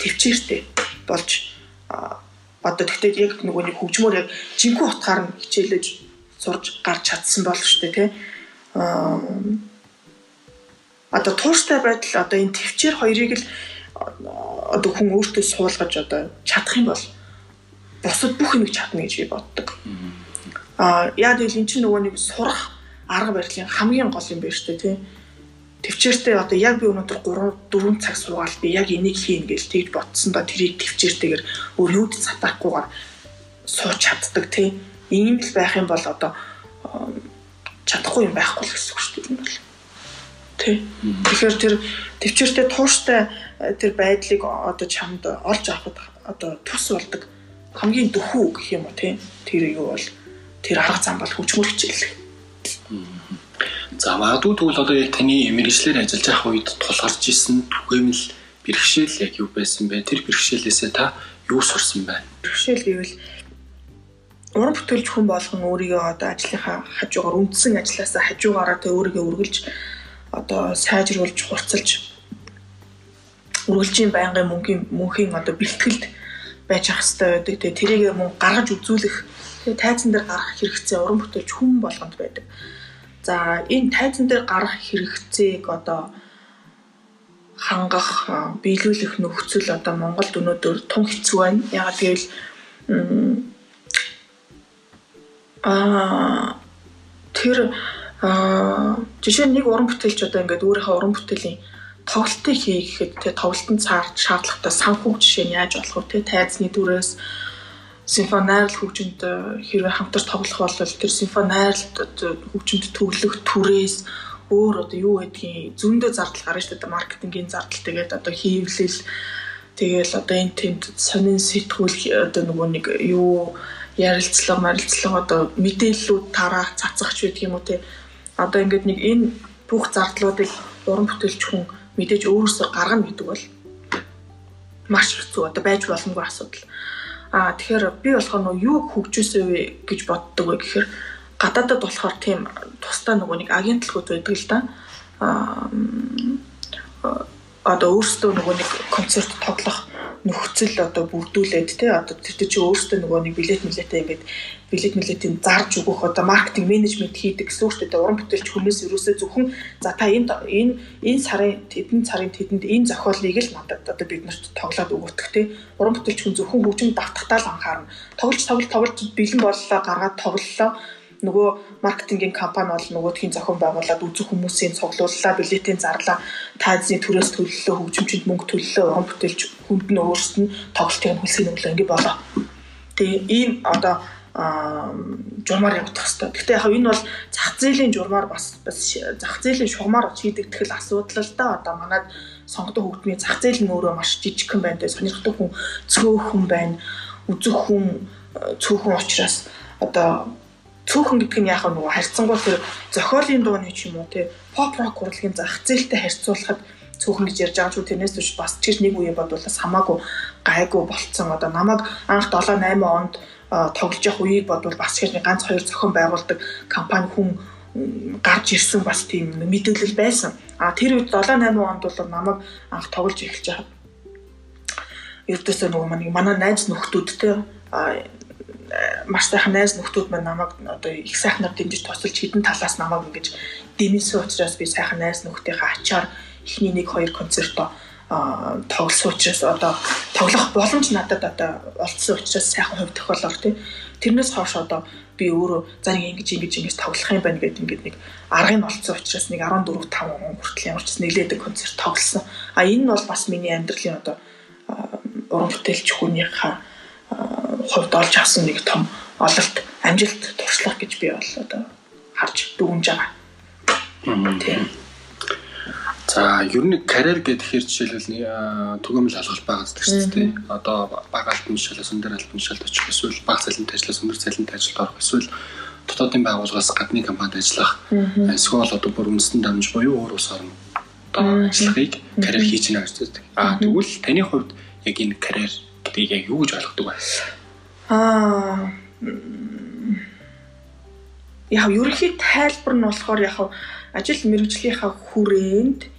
төвчээртэй болж одоо тэгтээ яг нөгөө нэг хөгжмөр яг жинхэнэ утгаар нь хичээлэж сурж гарч чадсан бол шүү дээ тий. Одоо тууштай байдал одоо энэ төвчээр хоёрыг л одоо хүн өөртөө суулгаж одоо чадах юм бол бусад бүх юмыг чадна гэж би боддог. Аа яа гэвэл эн чинь нөгөө нэг сурах арга барилын хамгийн гол юм байна шүү дээ тий. Төвчээртэй одоо яг би өнөөдөр 3 4 цаг суугаад би яг энийг хийн гэж тэгж ботсон да тэрийг төвчээртэйгээр өөр юуд цатахгүйгээр сууж чаддаг тий. Ийм л байх юм бол одоо чадахгүй юм байхгүй л гэсэн үг шүү дээ. Тий. Тэгэхээр тэр төвчээртэй тууштай э, тэр байдлыг одоо чамд олж авахд одоо тус болдог хамгийн дөхүү гэх юм уу тий. Тэр юу бол тэр арга зам бол хүчмөр хичээл За магадгүй тэгвэл одоо яг таны мэрэгчлэр ажиллаж байх үед тулгарч исэн түгээмэл бэрхшээл яг юу байсан бэ? Тэр бэрхшээлээсээ та юу сурсан байна? Бэрхшээл гэвэл уран бүтээлч хүн болгон өөрийгөө одоо ажлынхаа хажуугаар үндсэн ажилласаа хажуугаараа тэ өөрийгөө үргэлж одоо сайжруулж хурцлж үргэлжийн байнгын мөнхийн мөнхийн одоо бэлтгэлд байж ах хэрэгтэй байдаг. Тэгээ тэрийг мөн гаргаж үзүүлэх тэгээ тайзан дээр гаргах хэрэгцээ уран бүтээлч хүн болгонд байдаг. За энэ тайзан дээр гарах хэрэгцээг одоо хангах биелүүлэх нөхцөл одоо Монголд өнөөдөр тун хэцүү байна. Ягаад гэвэл аа тэр жишээ нь нэг уран бүтээлч одоо ингээд өөрийнхөө уран бүтээлийн тоглолтыг хийхэд тэгээ тоглолтод шаардлагатай санхүү жишээ нь яаж болох вэ? Тайзны дүрээс симфонарл хөгжинд э, хэрвээ хамтарч тоглох бол тэр симфонарл хөгжинд төглөх түрээс өөр одоо юу гэдгийг зөндөө зардал гарна шүү дээ. Маркетингийн зардал тэгээд одоо хийвлэл тэгэл одоо энэ тэнд сонин сэтгүүл одоо нөгөө нэг юу ярилцлага марилцлага одоо мэдээллүүд тараах цацгах ч гэдэг юм уу те. Одоо ингээд нэг энэ бүх зардлуудыг уран бүтээлч хүн мэдээж өөрөөсөө гаргана гэдэг бол маш хэцүү. Одоо байж боломгүй асуудал. Аа тэгэхээр би болохоор нөгөө юу хөгжүүлсэн вэ гэж боддог вэ гэхээр гадаадад болохоор тийм тусдаа нөгөө нэг агентлагууд байдаг л да. Аа одоо өөрсдөө нөгөө нэг концерт тоглох нөхцөл одоо бүрдүүлээд те одоо тэр чинь өөрсдөө нөгөө нэг билет милетээ ингээд билет милетийн зарж өгөх одоо маркетинг менежмент хийдэг гэсэн үг шүү дээ. Уран бүтээлч хүмүүс ерөөсөө зөвхөн за та энэ энэ энэ сарын тэдэн сарын тэдэнд энэ зохиолыг л надад одоо бид нарт тоглоод өгөх те. Уран бүтээлч хүн зөвхөн хөгжим давтахтаа л анхаарна. Тоглож тоглож тоглож бэлэн боллоо гаргаад тоглолоо нөгөө маркетингийн компани бол нөгөөдхийн зохион байгуулад үзэх хүмүүсийн цуглууллаа, билетийн зарлаа, таазны төрөөс төлөлөө, хөгжимчөнд мөнгө төлөлөө, уран бүтээлч хүнд нь өөрсд нь тоглолтын хөлсгийн өглөө ингэ болоо. Тэгээ ийм одоо журмаар явагдах хэрэгтэй. Гэхдээ яг энэ бол зах зээлийн журмаар бас бас зах зээлийн шугамаар шийдэгдэх л асуудал л да. Одоо манад сонгодог хөгжмийн зах зээл нь өөрөө маш жижигхэн байна. Сонирхдаг хүн цөөхөн байна. Үзэх хүн цөөхөн учраас одоо цөөхөн гэдэг нь яг нөгөө харьцангуй тэр зохиолын дууны ч юм уу те pop rock урлагийн зах зээлтэй харьцуулахад цөөхөн гэж ярьж байгаа ч тэрнээс биш бас ч нэг үеийн бодволоос хамаагүй гайгүй болцсон одоо намайг анх 7 8 онд тоглож явах үеийг бодвол бас ч ганц хоёр зохион байгуулдаг компани хүн гарч ирсэн бас тийм мэдээлэл байсан. А тэр үед 7 8 онд бол намайг анх тоглож эхэлж байхад ердөөсөө нөгөө манай найз нөхдүүдтэй маш сайхан найз нөхдүүд маань намайг одоо их сайхнаар дэмжиж тусалж хідэн талаас намайг ингэж дэмэнсэн учраас би сайхан найз нөхдийнхээ ачаар эхний нэг хоёр концертоо тоглосон учраас одоо тоглох боломж надад одоо олдсон учраас сайхан хувь тохиолоор тий тэрнээс хойш одоо би өөрөө за нэг ингэж ингэж ингэж тоглох юм байна гэдэг ингээд нэг аргыг олцсон учраас нэг 14 5 он хүртэл ямар ч нэлээдэг концерт тоглосон. А энэ нь бол бас миний амьдралын одоо уран бүтээлч хүнийхээ хувьд олж авсан нэг том ололт, амжилт, туршлага гэж би бол одоо харж дүгнж байгаа. Тийм. За ер нь карьер гэхээр жишээлбэл түгээмэл халахал байгаа гэдэг чинь тийм. Одоо бага альбом шалаас өндөр альбом шалд очих эсвэл бага цалинтай ажиллаж өндөр цалинтай ажилд орох эсвэл дотоодын байгууллагаас гадны компанид ажиллах. Эсвэл одоо бүр үндэстэн дамж буюу өөр улс орн одоо ажиллахыг карьер хийж гэнэ гэж үздэг. Аа тэгвэл таны хувьд яг энэ карьер гэдгийг яг юу гэж ойлгодог вэ? Аа яг ерөнхий тайлбар нь болохоор яг ажил мэргэжлийнхаа хүрээнд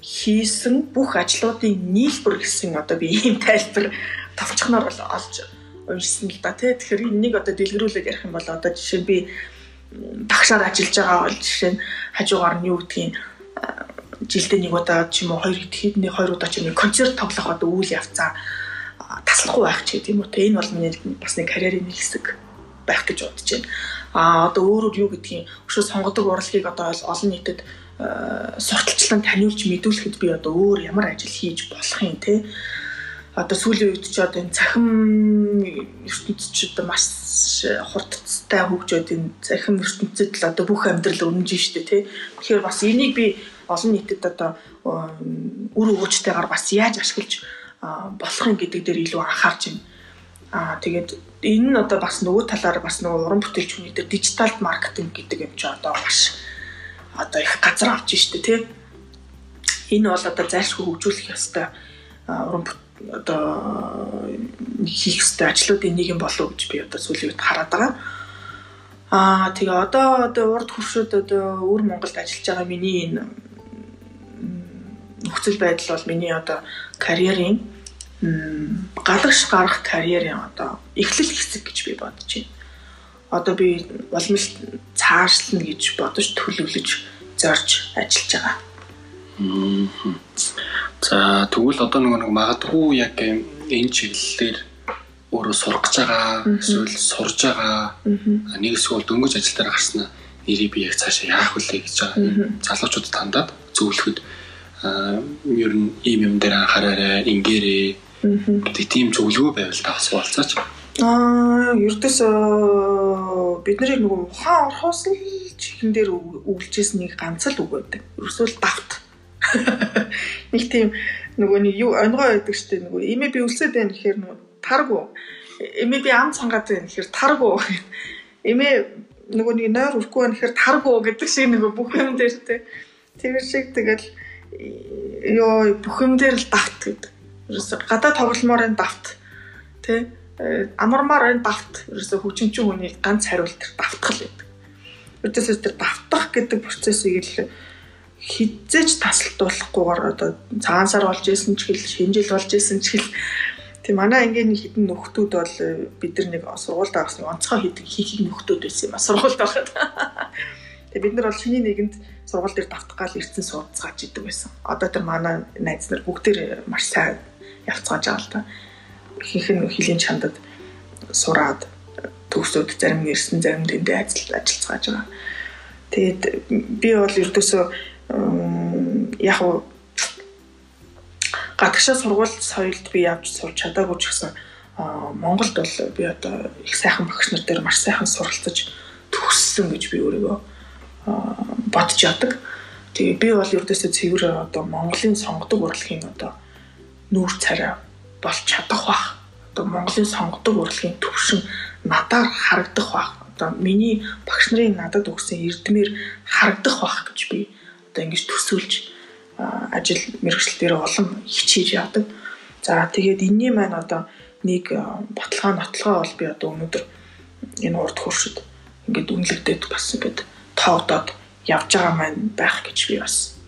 хийсэн бүх ажлуудын нийлбэр гэсэн одоо би ийм тайлбар товчхоноор бол олж уншсан л да тий. Тэгэхээр энэнийг одоо дэлгэрүүлээд ярих юм бол одоо жишээ нь би багшаар ажиллаж байгаа бол жишээ нь хажуугаар нь юу гэдгийг жилдээ нэг удаа ч юм уу хоёр хэдний хоёр удаа ч юм концерт тоглох одоо үйл явцаа таслахгүй байх ч гэдэг юм уу те энэ бол миний бас нэг карьерийн нэг хэсэг байх гэж бодож байна. А одоо өөрөөр юу гэдгийг өшөө сонгодог урлагийг одоо олон нийтэд сурталчлан таниулж мэдүүлэхэд би одоо өөр ямар ажил хийж болох юм те одоо сүүлийн үед ч одоо энэ цахим ертөнцид одоо маш хурдцтай хөгжөөд энэ цахим ертөнцид л одоо бүх амьдрал өрнөж штэ тий. Тэгэхээр бас энийг би олон нийтэд одоо үр өгөөжтэйгээр бас яаж ашиглаж болох юм гэдэг дээр илүү анхаарч байна. Аа тэгээд энэ нь одоо бас нөгөө талаар бас нөгөө уран бүтээлч хүний дээр дижитал маркетинг гэдэг юм чи одоо маш одоо их газар авч штэ тий. Энэ бол одоо зайлшгүй хөгжүүлэх ёстой уран одоо хийх ёстой ажлуудын нэг юм болов гэж би одоо сүүлийн үед хараад байгаа. Аа тэгээ одоо одоо урд хуршууд одоо өвөр Монголд ажиллаж байгаа миний энэ нөхцөл байдал бол миний одоо карьерийн галагш гарах карьерийн одоо? Эхлэл хэсэг гэж би бодож байна. Одоо би уламжлалт цаашлна гэж бодож төлөвлөж зорж ажиллаж байгаа. За тэгвэл одоо нөгөө нэг магадгүй яг энэ чиглэлээр өөрөө сурах гэж байгаа эсвэл сурж байгаа нэг эсвэл дөнгөж ажил дээр гарснаа нэрийг би яг цаашаа яах вүлээ гэж байгаа. Залуучууд тандаад зөвлөхөд ер нь ийм юм дээр анхаараарай ингээрээ гэдэг тийм зөвлөгөө байвал та бас болцооч Аа, ердөөс бид нарыг нөгөө ухаан орхоос л чихэн дээр өвлжсэн нэг ганц л үг байдаг. Ерөөсөө л давт. [LAUGHS] Нэг тийм нөгөө нэг юу онгой байдаг штеп нөгөө имээ би үлсээд байна гэхээр нөгөө таргу. Имээ би ам цангаад байна гэхээр таргу. [LAUGHS] Имээ нөгөө нэг нойр өрөхгүй байна гэхээр таргу гэдэг шиг нөгөө бүх юм дээр те. Тэр шиг тэгэл ёо бүх юм дээр л давт гэдэг. Ерөөсө гадаа тогломоор энэ давт. Тэ амармаар энэ давт. Ерөөсө хүчинчин хүний ганц хариулт тэр давтгал гэдэг. Ерөөсө тэр давтах гэдэг процессыг л хизээж тасалдуулахгүйгээр одоо цагаан сар болж исэн ч хэл шинжил болж исэн ч хэл тийм манай ангийн хідэн нөхдүүд бол э, бид нар нэг сургуульд авсан онцгой хийдэг хийхийг нөхдүүд байсан юм а сургуульд байхад. Тэгээ бид нар бол шиний нэгэнд сургууль дээр давтах гал ирсэн суудцгааж идэг байсан. Одоо тэр манай найз нар бүгдээр маш сайн явцгааж байгаа л та. Ихэнх нь хөлийн чандад сураад төгсөөд зарим нь ирсэн зарим дэндээ ажил ажиллацгааж байгаа. Тэгээд би бол ердөөсөө яг уу гадагшаа сургууль соёлд би явж сурч чадаагүй ч гэсэн Монголд бол би одоо их сайхан багш нар дээр маш сайхан суралцаж төгссөн гэж би өөрийгөө бодож яадаг. Тэгээ би бол ердөөсөө цэвэр одоо Монголын сонгодог урлагийн одоо нүүр царай болж чадах бах. Одоо Монголын сонгодог урлагийн төвшин надаар харагдах бах. Одоо миний багш нарын надад өгсөн эрдмээр харагдах бах гэж би одоо ингэж төсөөлж ажил мэргэжил дээр олон хичээж явдаг. За тэгээд энэний маань одоо нэг баталгаа нотлогоо бол би одоо өнөөдөр энэ урд хуршид ингээд үнэлэгдээд бас ингээд тоодоод явж байгаа маань байх гэж би бас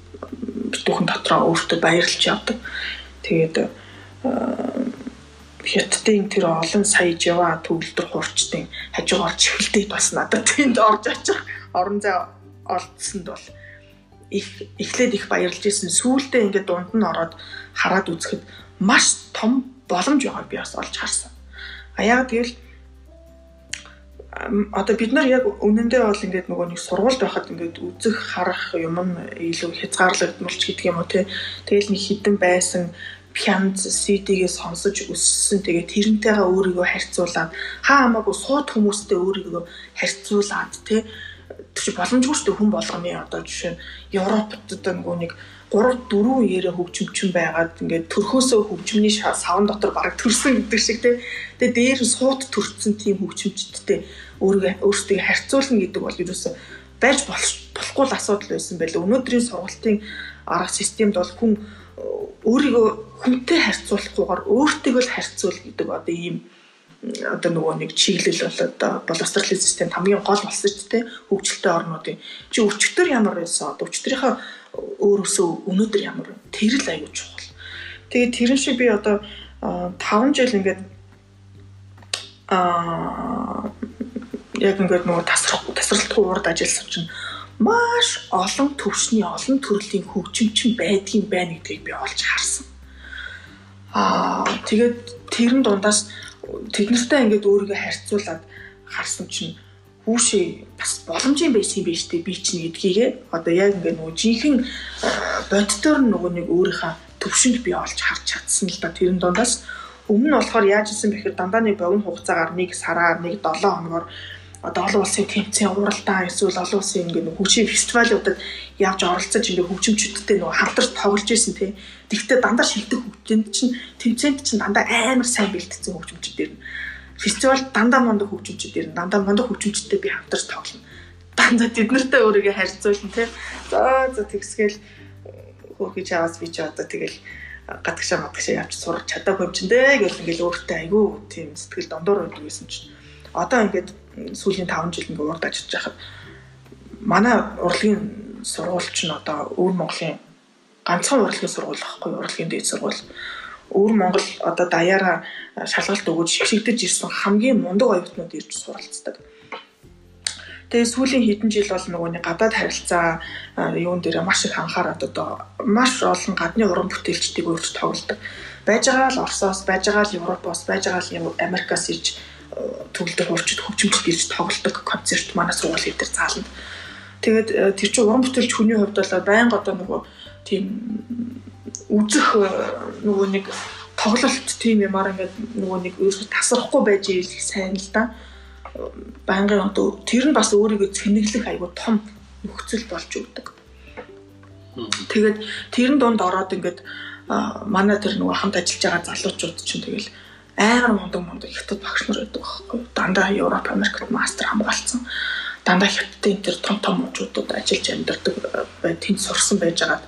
битүүхэн дотроо өөртөө баярлж явдаг. Тэгээд хятадын тэр олон сая жава төгөлдөр хурцтын хажуугаар чихэлдээд бас надад тэнд орж очих орон зай олдсонд бол их эхлээд их баярлж исэн. Сүүлдээ ингээд дунд нь ороод хараад үзэхэд маш том боломж байгааг би бас олж харсан. А яг тэгэл одоо бид нар яг үнэндээ бол ингээд нөгөө нэг сургуульд байхад ингээд үзэх харах юм нь илүү хязгаарлагдмалч гэдэг юм уу те. Тэгэл нэг хідэн байсан пянз CD-гээ сонсож өссөн. Тэгээ тэрнтэйгээ өөрийгөө харьцуулаад хаа хамаагүй сууд хүмүүстэй өөрийгөө харьцуулаад те тэр чи боломжгүй шүү хүн болгоны одоо жишээ нь Европт одоо нөгөө нэг 3 4 ярэ хөгжимчин байгаад ингээд төрхөөсөө хөгжмөний савн дотор бараг төрсөн гэдэг шиг тий. Тэгээ дээр сууд төрсэн тийм хөгжимчдтэй өөрийгөө өөртөө харьцуулна гэдэг бол ерөөсөө байж болохгүй л асуудал байсан байлаа. Өнөөдрийн сургалтын арга системд бол хүн өөрийгөө хүнтэй харьцуулахгүйгээр өөртөө л харьцуул гэдэг одоо ийм одоо нөгөө нэг чиглэл бол одоо боловсролын систем хамгийн гол болсон ч тийм хөгжилтэй орнуудын чи өчтөр ямар байсан одоо өчтөрийнхөө өөрөөсөө өнөөдөр ямар тэр л аюул чухал. Тэгээд тэрэн шиг би одоо 5 жил ингээд аа яг ингээд нөгөө тасрах тасралтгүй урд ажилласан чинь маш олон төвшний олон төрлийн хөгжимчин байдгийн байна гэдгийг би олж харсан. Аа тэгээд тэрэн дундаас тэднэртэй ингээд өөрийгөө харьцуулаад харсан чинь хүүшээ бас боломжийн байсан юм биш үү би чинь гэдгийгээ одоо яг ингээд нөгөө жинхэнэ боддоор нөгөө нэг өөрийнхөө төвшөнд би олж харж чадсан л да тэрэн дундаас өмнө нь болохоор яаж исэн бэхээр дандаа нэг богино хугацаагаар нэг сараар нэг 7 хоногор одоо олон улсын тэмцээн уралдаан эсвэл олон улсын ингээд хөгжим фестивалуудад явж оролцож ингээд хөгжимчүүдтэй нөгөө хамтарч тоглож исэн тий. Тэгвэл дандаа шилдэг хөгжимд чинь тэмцээнд чинь дандаа амар сайн бэлтгэсэн хөгжимчд ирнэ. Фестивал дандаа мундаг хөгжимчд ирнэ. Дандаа мундаг хөгжимчдтэй би хамтарч тоглоно. Дандаа тэд нартай өөрийгөө харьцуулна тий. За за тэгсгээл хөөргөж аваас би ч одоо тэгэл гадагшаа мадагшаа явж сурч чадаагүй юм чинь дээ гэл ингээл өөртөө айгүй тийм сэтгэл дондор байдаг гэсэн чинь одоо ингээд сүүлийн 5 жил ингээд урд ажиллаж байхад манай урлагийн сургууль ч н одоо өвөр Монголын ганцхан урлагийн сургууль байхгүй урлагийн дээд сургууль өвөр Монгол одоо даяараа шалгалт өгөөж шигшигдэж ирсэн хамгийн мундаг оюутнууд ирж суралцдаг. Тэгээ сүүлийн хэдэн жил бол нөгөө нэг гадаад харилцаа юун дээр маш их анхаарат одоо маш олон гадны уран бүтээлчдийг өөрч тоглодог. Байж байгаа л Оросоос, байж байгаа л Европоос, байж байгаа л Америкаас ирж төгөлдөр хуурчд хөгжимчд ирж тоглодог концерт манай сургуулийн дээр заална. Тэгээд тэр чинь уран бүтээлч хүний хувьд бол байнга одоо нөгөө тийм үзэх э, нөгөө нэг тоглолт тийм юмар ингээд нөгөө нэг өөрсдөө тасрахгүй байж ийл сайн л да. Байнгын одоо тэр нь бас өөрийгөө цэнэглэх айгу том нөхцөл болж өгдөг. Тэгээд тэрэн донд ороод ингээд манай тэр нөгөө хамт ажиллаж байгаа залуучууд чинь тэгэл амар мундаг мундаг хятад багш нар байдаг байхгүй дандаа Европ Америкт мастер хамгаалсан дандаа хятадын энэ том том мужуудад ажиллаж амьдардаг бай тэнд сурсан байж байгаад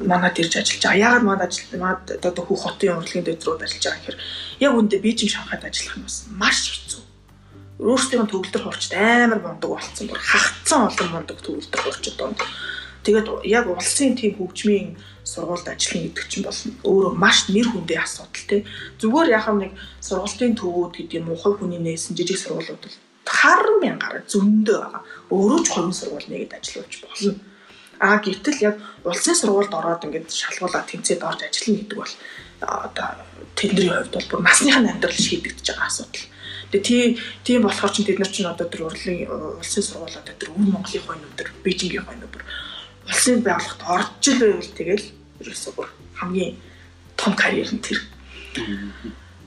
манад ирж ажиллаж байгаа. Яагаад манад ажил манад одоо хүү хотын урлагийн дэвтрүүд ажиллаж байгаа гэхээр яг үндэ Бээжин Шанхайд ажиллах нь бас маш хэцүү. Өөрсдийн төгөлдөр хурцд амар мундаг болсон. Бүр хагцсан олон мундаг төгөлдөр хурцд донд. Тэгээд яг улсын тийм хөгжмийн сургуульд ажиллах гэдэг чинь бол өөрөө маш нэр хүндээ асуудал тий. Зүгээр яг нэг сургуулийн төвүүд гэдэг юм уу хувь хүний нээсэн жижиг сургуулиуд бол харан мянгаар зөндөө байгаа. Өөрөө ч хувийн сургууль нэгэд ажиллаж болно. А гэтэл яг улсын сургуульд ороод ингээд шалгуулаад тэмцээд орж ажиллана гэдэг бол одоо тэдний хувьд бол бүр насныхаа амьдрал шийдэгдэж байгаа асуудал. Тэгээ тий тийм болохоор ч тэд нар ч одоо тэр урлагийн улсын сургуулиуд тэр өвөр Монголын хойно өдөр Бээжингийн хойно бүр улсын байгууллагт орж ил байвал тэгэл ерөөсөө бүр хамгийн том карьер нь тэр.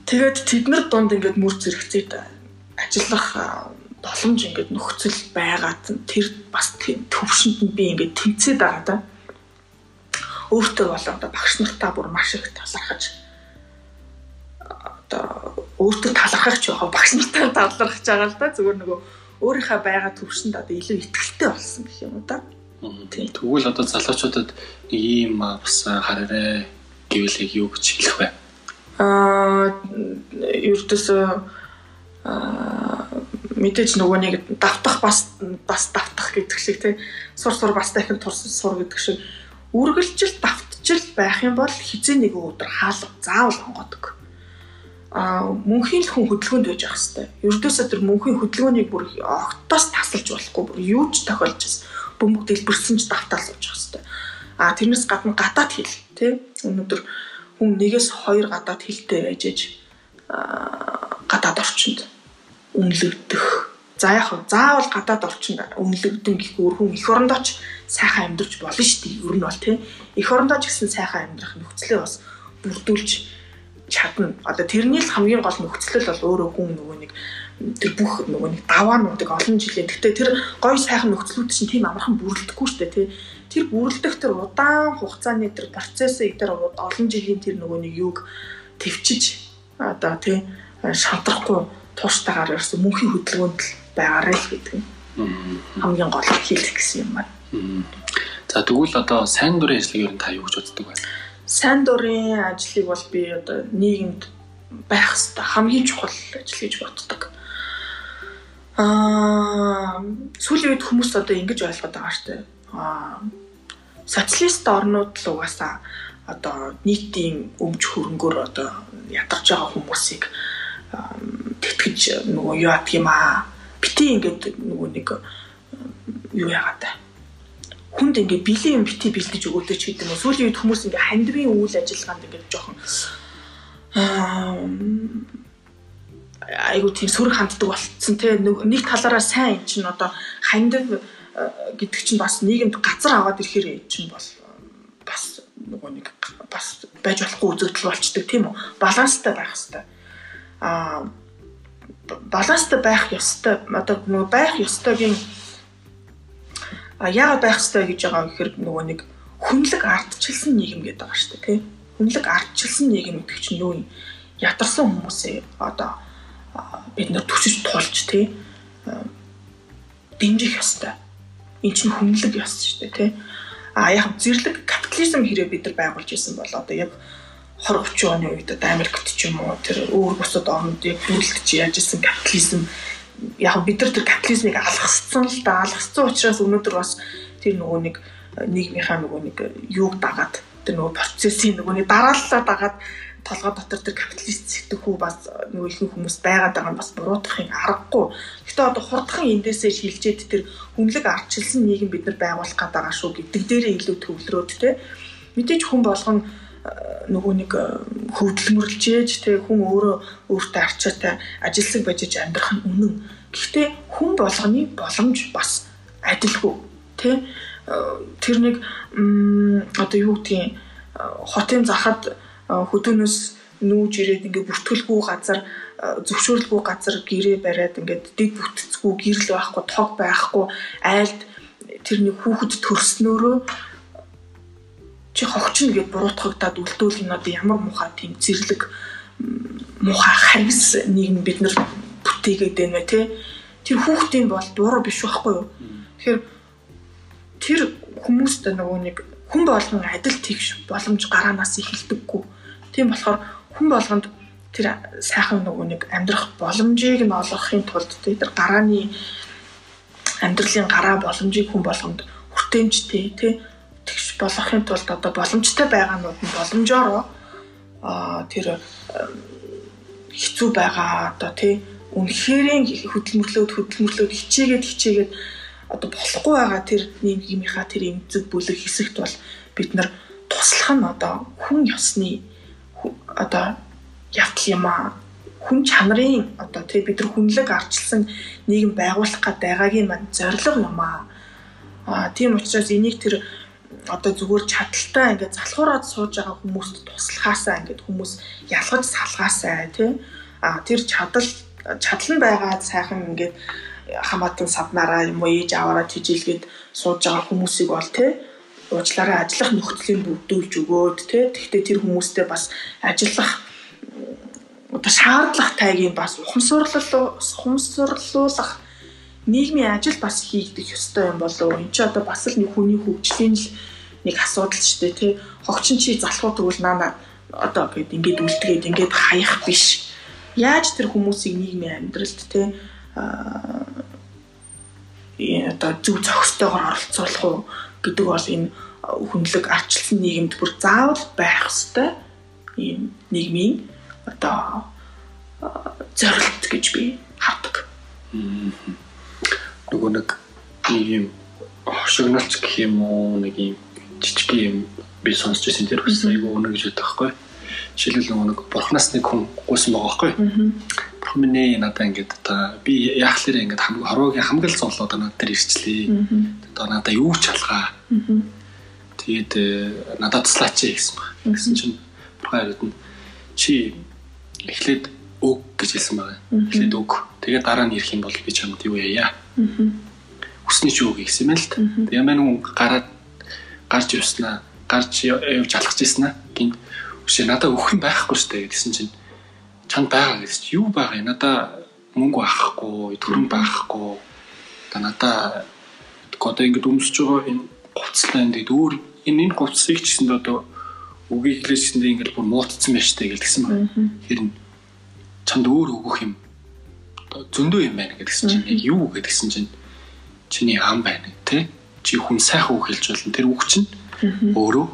Тэгээд тэд нар донд ингээд мөр зэрэгцээд ажиллах боломж ингээд нөхцөл байгаад тэр бас төвшөнд нь би ингээд тэнцээд байгаа да. Өөртөө бол одоо багш нартаа бүр маш их талархаж одоо өөртөө талархах ч яг багш нартаа талархаж байгаа л да. Зүгээр нөгөө өөрийнхөө байгаа төвшөнд одоо илүү ихтэй болсон гэх юм уу да. Тийм. Тэгвэл одоо залуучуудад ийм бас хараарэ гэвэл юу гэж хэлэх вэ? Аа ердөөсөө мэдээж нөгөө нэг давтах бас бас давтах гэдэг шиг тий сур сур бас дахин турсан сур гэдэг шиг үргэлжил давтжил байх юм бол хизээ нэг өдөр хаалга заавал онгодог. А мөнхийн хүн хөдөлгөөнд байж ах хэвээр. Ердөөсөө тэр мөнхийн хөдөлгөөнийг бүр огтоос тасалж болохгүй бүр юу ч тохиолж байсан бөмбөг дэлбэрсэн ч давтаал сууж явах хэрэгтэй. А тэрнээс гадна гадаад хэл тий өнөөдөр хүн нэгээс хоёр гадаад хэлтэй байж ээж гадаад орчинд үнэлэгдэх. За яг заавал гадаад орчинд үнэлэгдэн гэхгүй хүн эх орондоо ч сайхан амьдарч болно шүү дээ. Ер нь бол тий. Эх орондоо ч гэсэн сайхан амьдрах нөхцөлөө бас бүрдүүлж чадна. Одоо тэрний л хамгийн гол нөхцөл бол өөрөө хүн нөгөө нэг тэр бүх нөгөө нэг даваануудыг олон жилийн гэхдээ тэр гоё сайхан нөхцлүүд чинь тийм амархан бүрэлдэхгүй шүү дээ тий. Тэр бүрэлдэх тэр удаан хугацааны тэр процессыг тэр олон жилийн тэр нөгөө нэг юг төвчиж одоо тий шантрахгүй тууштайгаар ерөөсө мөнхийн хөдөлгөөнд л байгаарай л гэдэг нь хамгийн гол хэлэх гэсэн юм байна. За тэгвэл одоо сайн дурын ажлыг ер нь та юу гэж боддог вэ? Сайн дурын ажлыг бол би одоо нийгэмд байх хэрэгтэй хамгийн чухал ажил гэж боддог. Аа сүүлийн үед хүмүүс одоо ингэж ойлгоод байгаа шүү дээ. Аа социалист орнууд л угаасаа одоо нийтийн өмч хөрөнгөөр одоо ядарч байгаа хүмүүсийг тэтгэж нөгөө юу ядг юм аа. Бити ингээд нөгөө нэг юу яагаад та хүнд ингээ били юм бити бэлдэж өгөөдэй ч гэдэг юм. Сүүлийн үед хүмүүс ингээ хандивын үйл ажиллагаанд ингээ жоохон айгуу тийм сөрөг ханддаг болцсон те нэг талаараа сайн эн чинь одоо хандив гэдэг чинь бас нийгэмд газар аваад ирэхээр чинь бол бас нөгөө нэг бас байж болохгүй үзэгдэл болчдөг тийм үү баланстай байх хэрэгтэй а баланстай байх ёстой одоо нөгөө байх ёстойгийн А яагаад байх ёстой гэж байгаа гэхээр нөгөө нэг хүнлэг ардчилсан нийгэм гэдэг байгаа шүү дээ тий. Хүнлэг ардчилсан нийгэм гэдэг чинь юу юм? Ядарсан хүмүүсээ одоо бид нар төсөж тулж тий дэмжих ёстой. Энд чинь хүнлэг ёс шүү дээ тий. А яг зэрлэг капитализм хэрэг бид нар байгуулж исэн бол одоо яг 20 30 оны үед одоо Америкт ч юм уу тэр өөр бусад орнууд яг бүрэлдэж яаж исэн капитализм яг бид нар тэр капитализмыг алгасцсан л да. Алгасцсан учраас өнөөдөр бас тэр нөгөө нэг нийгмийнхаа нөгөө нэг юуг дагаад тэр нөгөө процессын нөгөө нэг дарааллаа дагаад толгой дотор тэр капиталист сэтгэхүү бас э, нөгөө ихэнх хүмүүс байгаад байгаа нь бас буруутгахын аргагүй. Гэтэ одоо хурдхан эндээсээ шилжээд тэр хүнлэг арчилсан нийгэм бид нар байгуулах гээд байгаа шүү гэдэг дээрээ илүү төвлөрөөд те. Мэдээж хүн болгон нөгөө нэг хөвдөлмөрлжээж тэг хүн өөрөө өөртөө арчаатай ажилсаг бажиж амьдрах нь үнэн. Гэхдээ хүн болгоны боломж бас адилгүй тий тэр нэг одоо юу гэдгийг хотын захад хөдөөнөөс нүүж ирээд ингээ бүртгэлгүй газар зөвшөөрлгүй газар гэрээ бариад ингээд дэг бүтцгүй гэрэл байхгүй тог байхгүй айлд тэр нэг хүүхэд төрснөөрөө чи хогчно гэд буруутгагдаад үлдээл энэ одоо ямар муухай тийм зэрлэг муухай харгас нийгэм бид нар бүтээгээд байна те. Тэр хүүхдийн бол буруу биш байхгүй юу? Тэгэхээр тэр хүмүүст нөгөө нэг хүн болгон адил тэгш боломж гараанаас эхэлдэггүй. Тийм болохоор хүн болгонд тэр сайхан нөгөө нэг амьдрах боломжийг нь олгохын тулд тэр гарааны амьдралын гараа боломжийг хүн болгонд хүртээмжтэй тий тэгш болгохын тулд одоо боломжтой байгаанууд нь боломжоор аа тэр хэцүү байгаа одоо тий үнэхэрийн хөдөлмөрлөөд хөдөлмөрлөөд хичээгээд хичээгээд одоо болохгүй байгаа тэр нийгмийнхаа тэр эмзэг бүлэг хэсэгт бол бид нар туслах нь одоо хүн ёсны одоо явдал юм аа хүн чанарын одоо тий бид нар хүнлэг арчилсан нийгэм байгуулах гээд байгаагийн маань зорилго юм аа. Аа тийм учраас энийг тэр одоо зүгээр чадaltaа ингээд залхуураад сууж байгаа хүмүүст туслахаасаа ингээд хүмүүс ялгаж салгаасаа тий а тэр чадал чадал нь байгаа сайхан ингээд хамаатан савнараа юм уу ээж аваараа тижилгээд сууж байгаа хүмүүсийг бол тий уучлаарай ажиллах нөхцөлийг бүрдүүлж өгөөд тий тэгтээ тэр хүмүүстэй бас ажиллах одоо шаардлага тайгийг бас ухамсарлал ухамсарлуулах нийгмийн ажил бас хийгдэх ёстой юм болов? Энд чи одоо бас л нэг хүний хөгжлийн л нэг асуудал ч дээ тий. Хогчин чи залхуу тэгвэл наана одоо гээд ингээд үлдгээд ингээд хаях биш. Яаж тэр хүмүүсийг нийгмийн амьдралд тий аа одоо зөв зохистойгоор оролцуулах уу гэдэг бол энэ хүнлэг арчилсан нийгэмд бүр заавал байх ёстой ийм нийгмийн одоо зорилт гэж би хардаг. Нөгөө нэг ийм хошигнолч гэх юм уу нэг ийм жижиг юм би сонсч байсан тэр бас айгүй өнө гэж боддог байхгүй. Жишээлбэл нөгөө нэг бурхнаас нэг хүн гуйсан байгаа байхгүй. Ээ надаа ингээд одоо би яахлаар ингээд хамгийн хорвогийн хамгийн зовлоо одоо надад ирчлээ. Одоо надаа юу ч алгаа. Тэгээд э, надад туслаач гэсэн баг. Гэсэн чинь бурхан яриад нь чи эхлээд өг гэж хэлсэн байгаа. Эхлээд өг. Тэгээд дараа нь ирэх юм бол би чамд юу яая. Үсний ч үг гэсэн юм л та. Тэгээд мань хүн гараад гарч явснаа гарч явж алхаж ирсэн аа гинт үшээ надад өгөх юм байхгүй штэ гэсэн чинь чанд байгаа гэсэн чи юу байгаа юм? Надаа мөнгө авахгүй төрөн байхгүй. Та надаа одоо ингэ өмсөж байгаа энэ говцлаа энэ өөр энэ энэ говцыг ч гэсэн одоо үгийг хэлээсэндээ ингээл бүр муутцсан байж тээ гэлсэн байна. Нь чанд өөр өгөх юм. Зөндөө юм байна гэдгсэн чинь яг юу гэдгсэн чинь чиний ам байна тий чи хүн сайхан үг хэлж болно. Тэр үг чинь өөрөө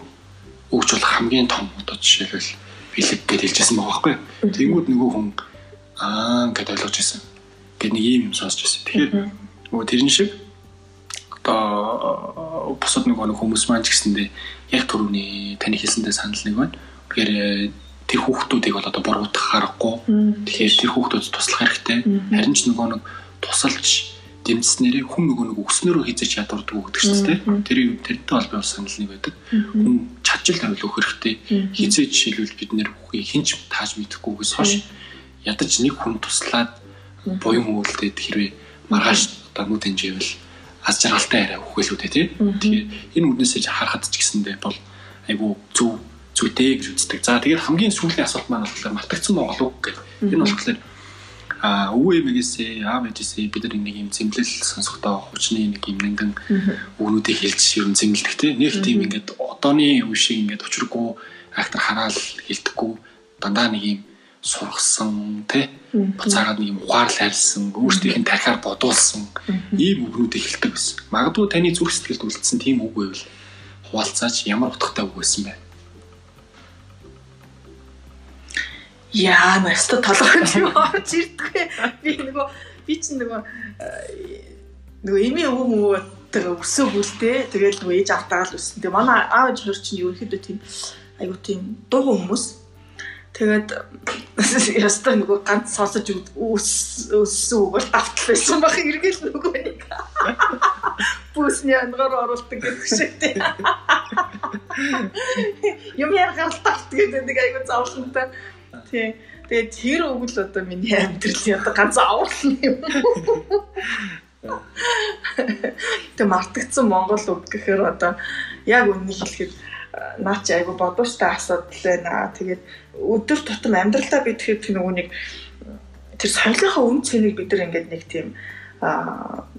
өгч болох хамгийн том одоо жишээлбэл бэлэг гэж хэлжсэн байгаа байхгүй. Тэгмүүд нөгөө хүн аа гэдээ ойлгож ирсэн гэд нэг юм сонсч ирсэн тэгэхээр нөгөө тэрэн шиг одоо бусад нөгөө хүмүүс маань ч гэсэндээ яг түрүүний таны хэлсэндээ санал нэг байна. Тэгэхээр тэр хүүхдүүдийг бол одоо буруудах харахгүй. Тэгэхээр тэр хүүхдүүд туслах хэрэгтэй. Харин ч нөгөө нэг тусалж дэмжснээрээ хүн нөгөө нэг өснөрөө хизэж ядурдаг гэдэг чинь тийм. Тэр тэрнтэй бол би бас санал нэг байдаг. Хүн чадчил тавил өгөх хэрэгтэй. Хизээж жишээлбэл бид нэр хүүхийг хинч тааж мэдэхгүйгээс хойш ядаж нэг хүн туслаад буян үйлдээд хэрвээ маргааш одоо нүд хэмжээвэл аз жаргалтай арай хөхөлүүдээ тий. Тэгэхээр энэ үднээсээ харахад ч гэсэндээ бол айгу зөв зүйтэй гэж үздэг. За тэгээд хамгийн сүүлийн асуулт маань болохоор мартагдсан Монгол үг гэдэг. Энэ болохоор а өвөө эмээсээ аав ээжээсээ бид нар нэг юм зэмлэл сонсохдоо хүчний нэг юм нэгэн өгнүүдийг хэлж ер нь зэмлдэг тий. Нэг тийм ингээд одооны үе шиг ингээд учиргүй актер хараал хэлдэггүй дандаа нэг юм сургасан тий буцаагаад нэг юм ухаал хайрсан өөрсдийнх нь тархиар бодуулсан ийм үгнүүдийг хэлдэг байсан. Магадгүй таны зүрх сэтгэлд үлдсэн тийм үг байвал хуваалцаач ямар утгатай үг байсан бэ? Яа, наста толгойд юм [LAUGHS] орж ирдэггүй. Би нөгөө би ч нөгөө нөгөө эми өвөө мөвөө тэгээ өсөөгүүлтэй. Тэгээд нөгөө ээж автаагаа л өссөн. Тэгээ манай аав ээж хөр чинь ерөнхийдөө тийм айгу тийм дуу хүмүүс Тэгээд ястаа [LAUGHS] нөгөө ганц сонсож өссөн үг бол давтал байсан баг эргэл нөгөө нэг. [LAUGHS] Бүсний ангаар оруулдаг гэдэг шиг тийм. Юм яар гаралтай гэдэг нэг айгүй зовлонтой. Тийм. Тэгээд тэр үг л одоо миний амьдралын одоо ганц аврал юм. Тэг мартагдсан монгол үг гэхээр одоо яг үннийг хэлэхэд наа чи айгу бодууштай асуудал байна. Тэгээд өдөр тутам амьдралдаа бид тэр нөгөө нэг тэр соёлынхаа үн цэнийг бид нар ингээд нэг тийм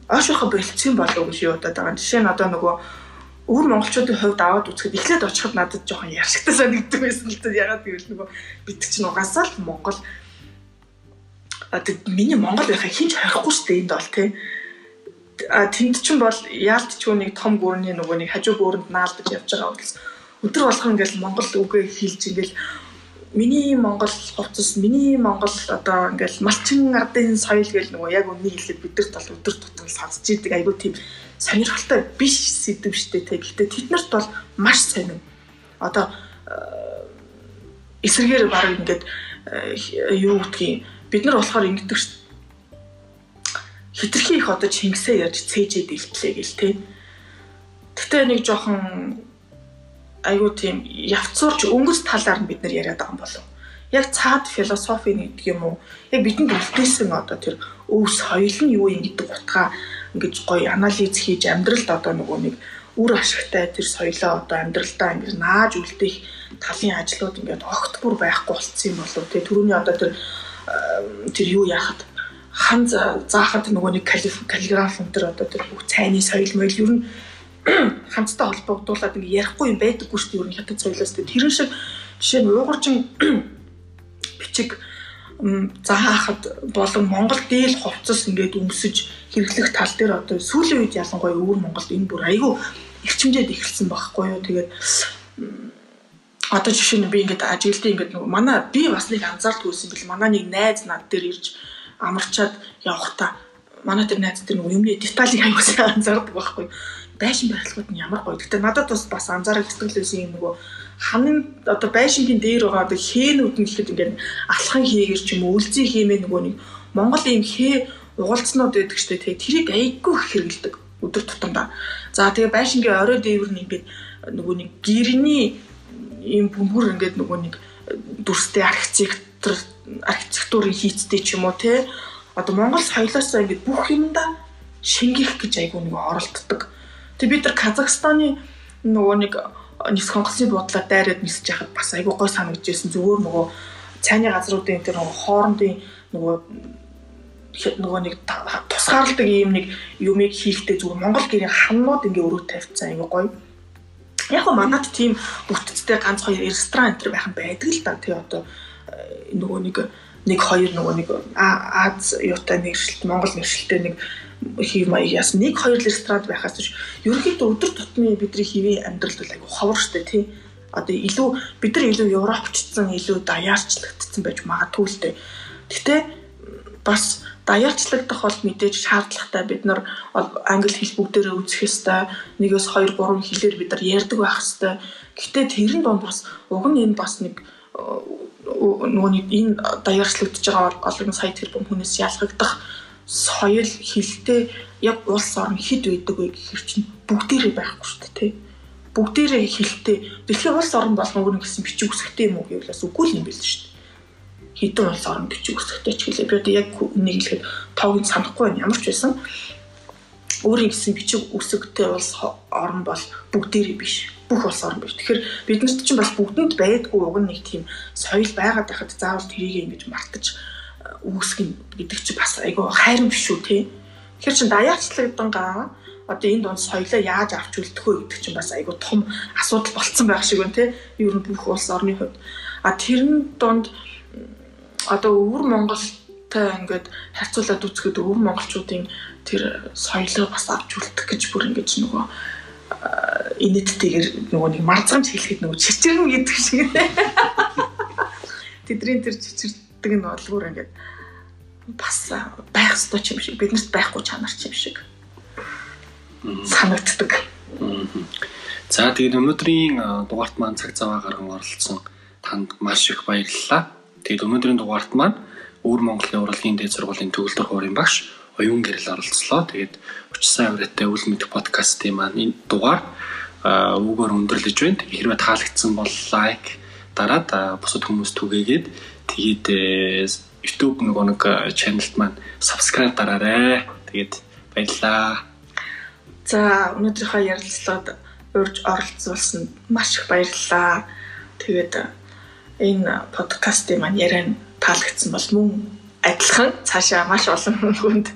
аашууха болцсон болов гэж юу удаад байгаа. Жишээ нь одоо нөгөө өвөр монголчуудын хувьд аваад үзэхэд эхлээд очиход надад жоохон яршигтай санагддаг байсан л та. Ягаад гэвэл нөгөө бид чинь угаасаа л монгол тэг миний монгол байхаа хинч харихгүй шүү дээ энд бол тий а тэнд чинь бол яалтчгүй нэг том гүрний нөгөө нэг хажуу гүрэнд наалдаж явж байгаа бол өдөр болгон ингээл монгол үгээ хэлж ингээл миний Монгол хувцас, миний Монгол одоо ингээл малчин ардын соёл гэл нөгөө яг үннийг хэлээд бидэрт бол өдөр тутам сонсч идэг айгүй тийм сонирхолтой биш сэдв штэ тэг. Гэтэ тэднэрт бол маш сонин. Одоо э, эсрэгээр баг ингээд э, юу гэдгийг бид нар болохоор ингэдэг штэ. Хитрхи их одоо Чингисээ ярьж цээжэд илтлээ гэл тээ. Гэтэ нэг жоохон айгүй тийм явцуурч өнгөс талаар нь бид нар яриад байгаа юм болов. Яг цаад философи гэдэг юм уу? Яг бидэнд үлдээсэн одоо тэр өв соёл нь юу юм гэдэг утгаа ингэж гоё анализ хийж амьдралд одоо нөгөө нэг үр ашигтай тэр соёлоо одоо амьдралдаа ингэж нааж үлдээх талын ажлууд ингээд огт бүр байхгүй болцсон юм болов. Тэгээ түрүүний одоо тэр тэр юу яахад хан заахад нөгөө нэг каллиграф энэ төр одоо тэр бүх цайны соёл моёл ер нь [COUGHS] хамттай холбогдуулаад ингээ ярихгүй юм байдаггүй шүү дээ ер нь хятад соёлоос. Тэрэн шиг жишээ нь уугурчин [COUGHS] бичиг заахад болон Монгол дээл хувцас ингээд өмсөж хэрэглэх тал дээр одоо сүүлийн үед ялангуяа өвөр Монголд энэ бүр айгүй эрчимжээд эхэлсэн байхгүй юу? Тэгээд одоо жишээ нь би ингээд ажилтаа ингээд манай би бас нэг анзаардгүйсэн бил манай нэг найз над дээр ирж амарчаад явахдаа манай тэр найз тэр юмны деталийг аягүй сайн анзаардаг байхгүй байшин барилгууд нь ямар гоё. Гэтэ надад бас бас анзаарах сэтгэлээсэн юм нөгөө ханын одоо байшингийн дээр байгаа одоо хээнүүд нь гэхэд ингээд алхан хийгэр ч юм уу үлзий хиймээ нөгөө нэг Монгол ийм хээ угалцнууд байдаг штэ тэгээ тэрийг айгүй хэрэгэлдэг өдөр тутамдаа. За тэгээ байшингийн орой дээвэр нь ингээд нөгөө нэг гэрний ийм бөмбөр ингээд нөгөө нэг дүрстэй архитектур архитектурын хийцтэй ч юм уу те одоо Монгол соёлоос ингээд бүх юмдаа шингэх гэж айгүй нэг оролддог Тэг бид нар Казахстаны нөгөө нэг нисэх хонгоцны буудлаа дайраад нисэж яхад бас айгүй гой санагдчихсэн зүгээр нөгөө цайны газруудын тэр хоорондын нөгөө нөгөө нэг тусгаарладаг ийм нэг юмыг хийхдээ зүгээр Монгол гэрийн хамнууд ингээ өрөө тавьцсан айгүй гоё. Яг го манад тийм бүтцтэй ганц хоёр ресторан энэ байх юм байдаг л да тий одоо нөгөө нэг нэг хоёр нөгөө нэг Аз юутай нэршилт Монгол нэршилтэй нэг хив маягаас нэг хоёр ресторан байхаас ч ерөнхийдөө өдөр тутмын бидний хэвийн амьдралд айгүй ховор штэ тий. Одоо илүү бид нар илүү европчдсан илүү даяарчлагдсан байж магадгүй л дээ. Гэтэ бас даяарчлагдах бол мэдээж шаардлагатай бид нар англи хэл бүгдээрээ үзэх ёстой. Нэгээс 2 3 хэлээр бид нар ярьдаг байх ёстой. Гэтэ тэрэн донд бас уг нь энэ бас нэг нөгөө нэг энэ даяарчлагдж байгаа олон сая тэрбум хүнээс ялгагдах соёл хилтэй яг улс орн хэд байдаг вэ гэхэр чинь бүгдээрээ байхгүй шүү дээ тий. Бүгдээрээ хилтэй. Дэлхийн улс орн өөрөнгө гэсэн бичиг үсгтэй юм уу гэвэл бас үгүй юм байл шүү дээ. Хэдэн улс орн бичиг үсгтэй ч гэлээ. Би одоо яг нэг хэлэхэд тоог санахгүй байна. Ямар ч байсан өөрийн гэсэн бичиг үсгтэй улс орн бол бүгдээрээ биш. Бүх улс орн биш. Тэгэхээр биднэрт чинь бас бүгдэнд байдгүй уг нэг тийм соёл байгаад байхад заавал тэрийг ингэж мартаж үүсгэн гэдэг чи бас айгүй хайрын биш үү те. Тэгэхээр чин даяарчлагдангаа одоо энэ донд соёлоо яаж авч үлдэх вэ гэдэг чинь бас айгүй том асуудал болцсон байх шиг байна те. Ер нь бүх улс орны хувьд. А тэрэн донд одоо өвөр Монголтой ингээд харьцуулаад үзэхэд өвөр монголчуудын тэр соёлоо бас авч үлдэх гэж бүр ингэж нөгөө инээдтэйгэр нөгөө нэг марзамж хэлэхэд нөгөө чичирнэ гэдэг шиг. [LAUGHS] Тэдний тэр чичирдэг нь бүр ингээд бас байх ёстой юм шиг биднэрт байхгүй чанар юм шиг санагддаг. За тэгээд өнөөдрийн дугаарт маань цаг цаваа гарган оролцсон танд маш их баярлалаа. Тэгээд өнөөдрийн дугаарт маань Өвөр Монголын урлагийн дээд сургуулийн төгөлдөр хуурын багш оюун гэрэл оролцлоо. Тэгээд учсан авираатай үл мэдэх подкастын маань энэ дугаар үгээр өндөрлөж байна. Хэрвээ таалагдсан бол лайк дараад бусад хүмүүс түгээгээд тэгээд YouTube нөгөө нэг channel-т маань subscribe дараарай. Тэгээд баярлаа. За өнөөдрийнхөө ярилцлагад урьж оролцуулсан маш их баярлалаа. Тэгээд энэ подкастын маань яриан таалагдсан бол мөн адилхан цаашаа маш олон [LAUGHS] хүнд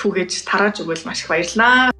түгэж тарааж өгвөл маш их баярлалаа.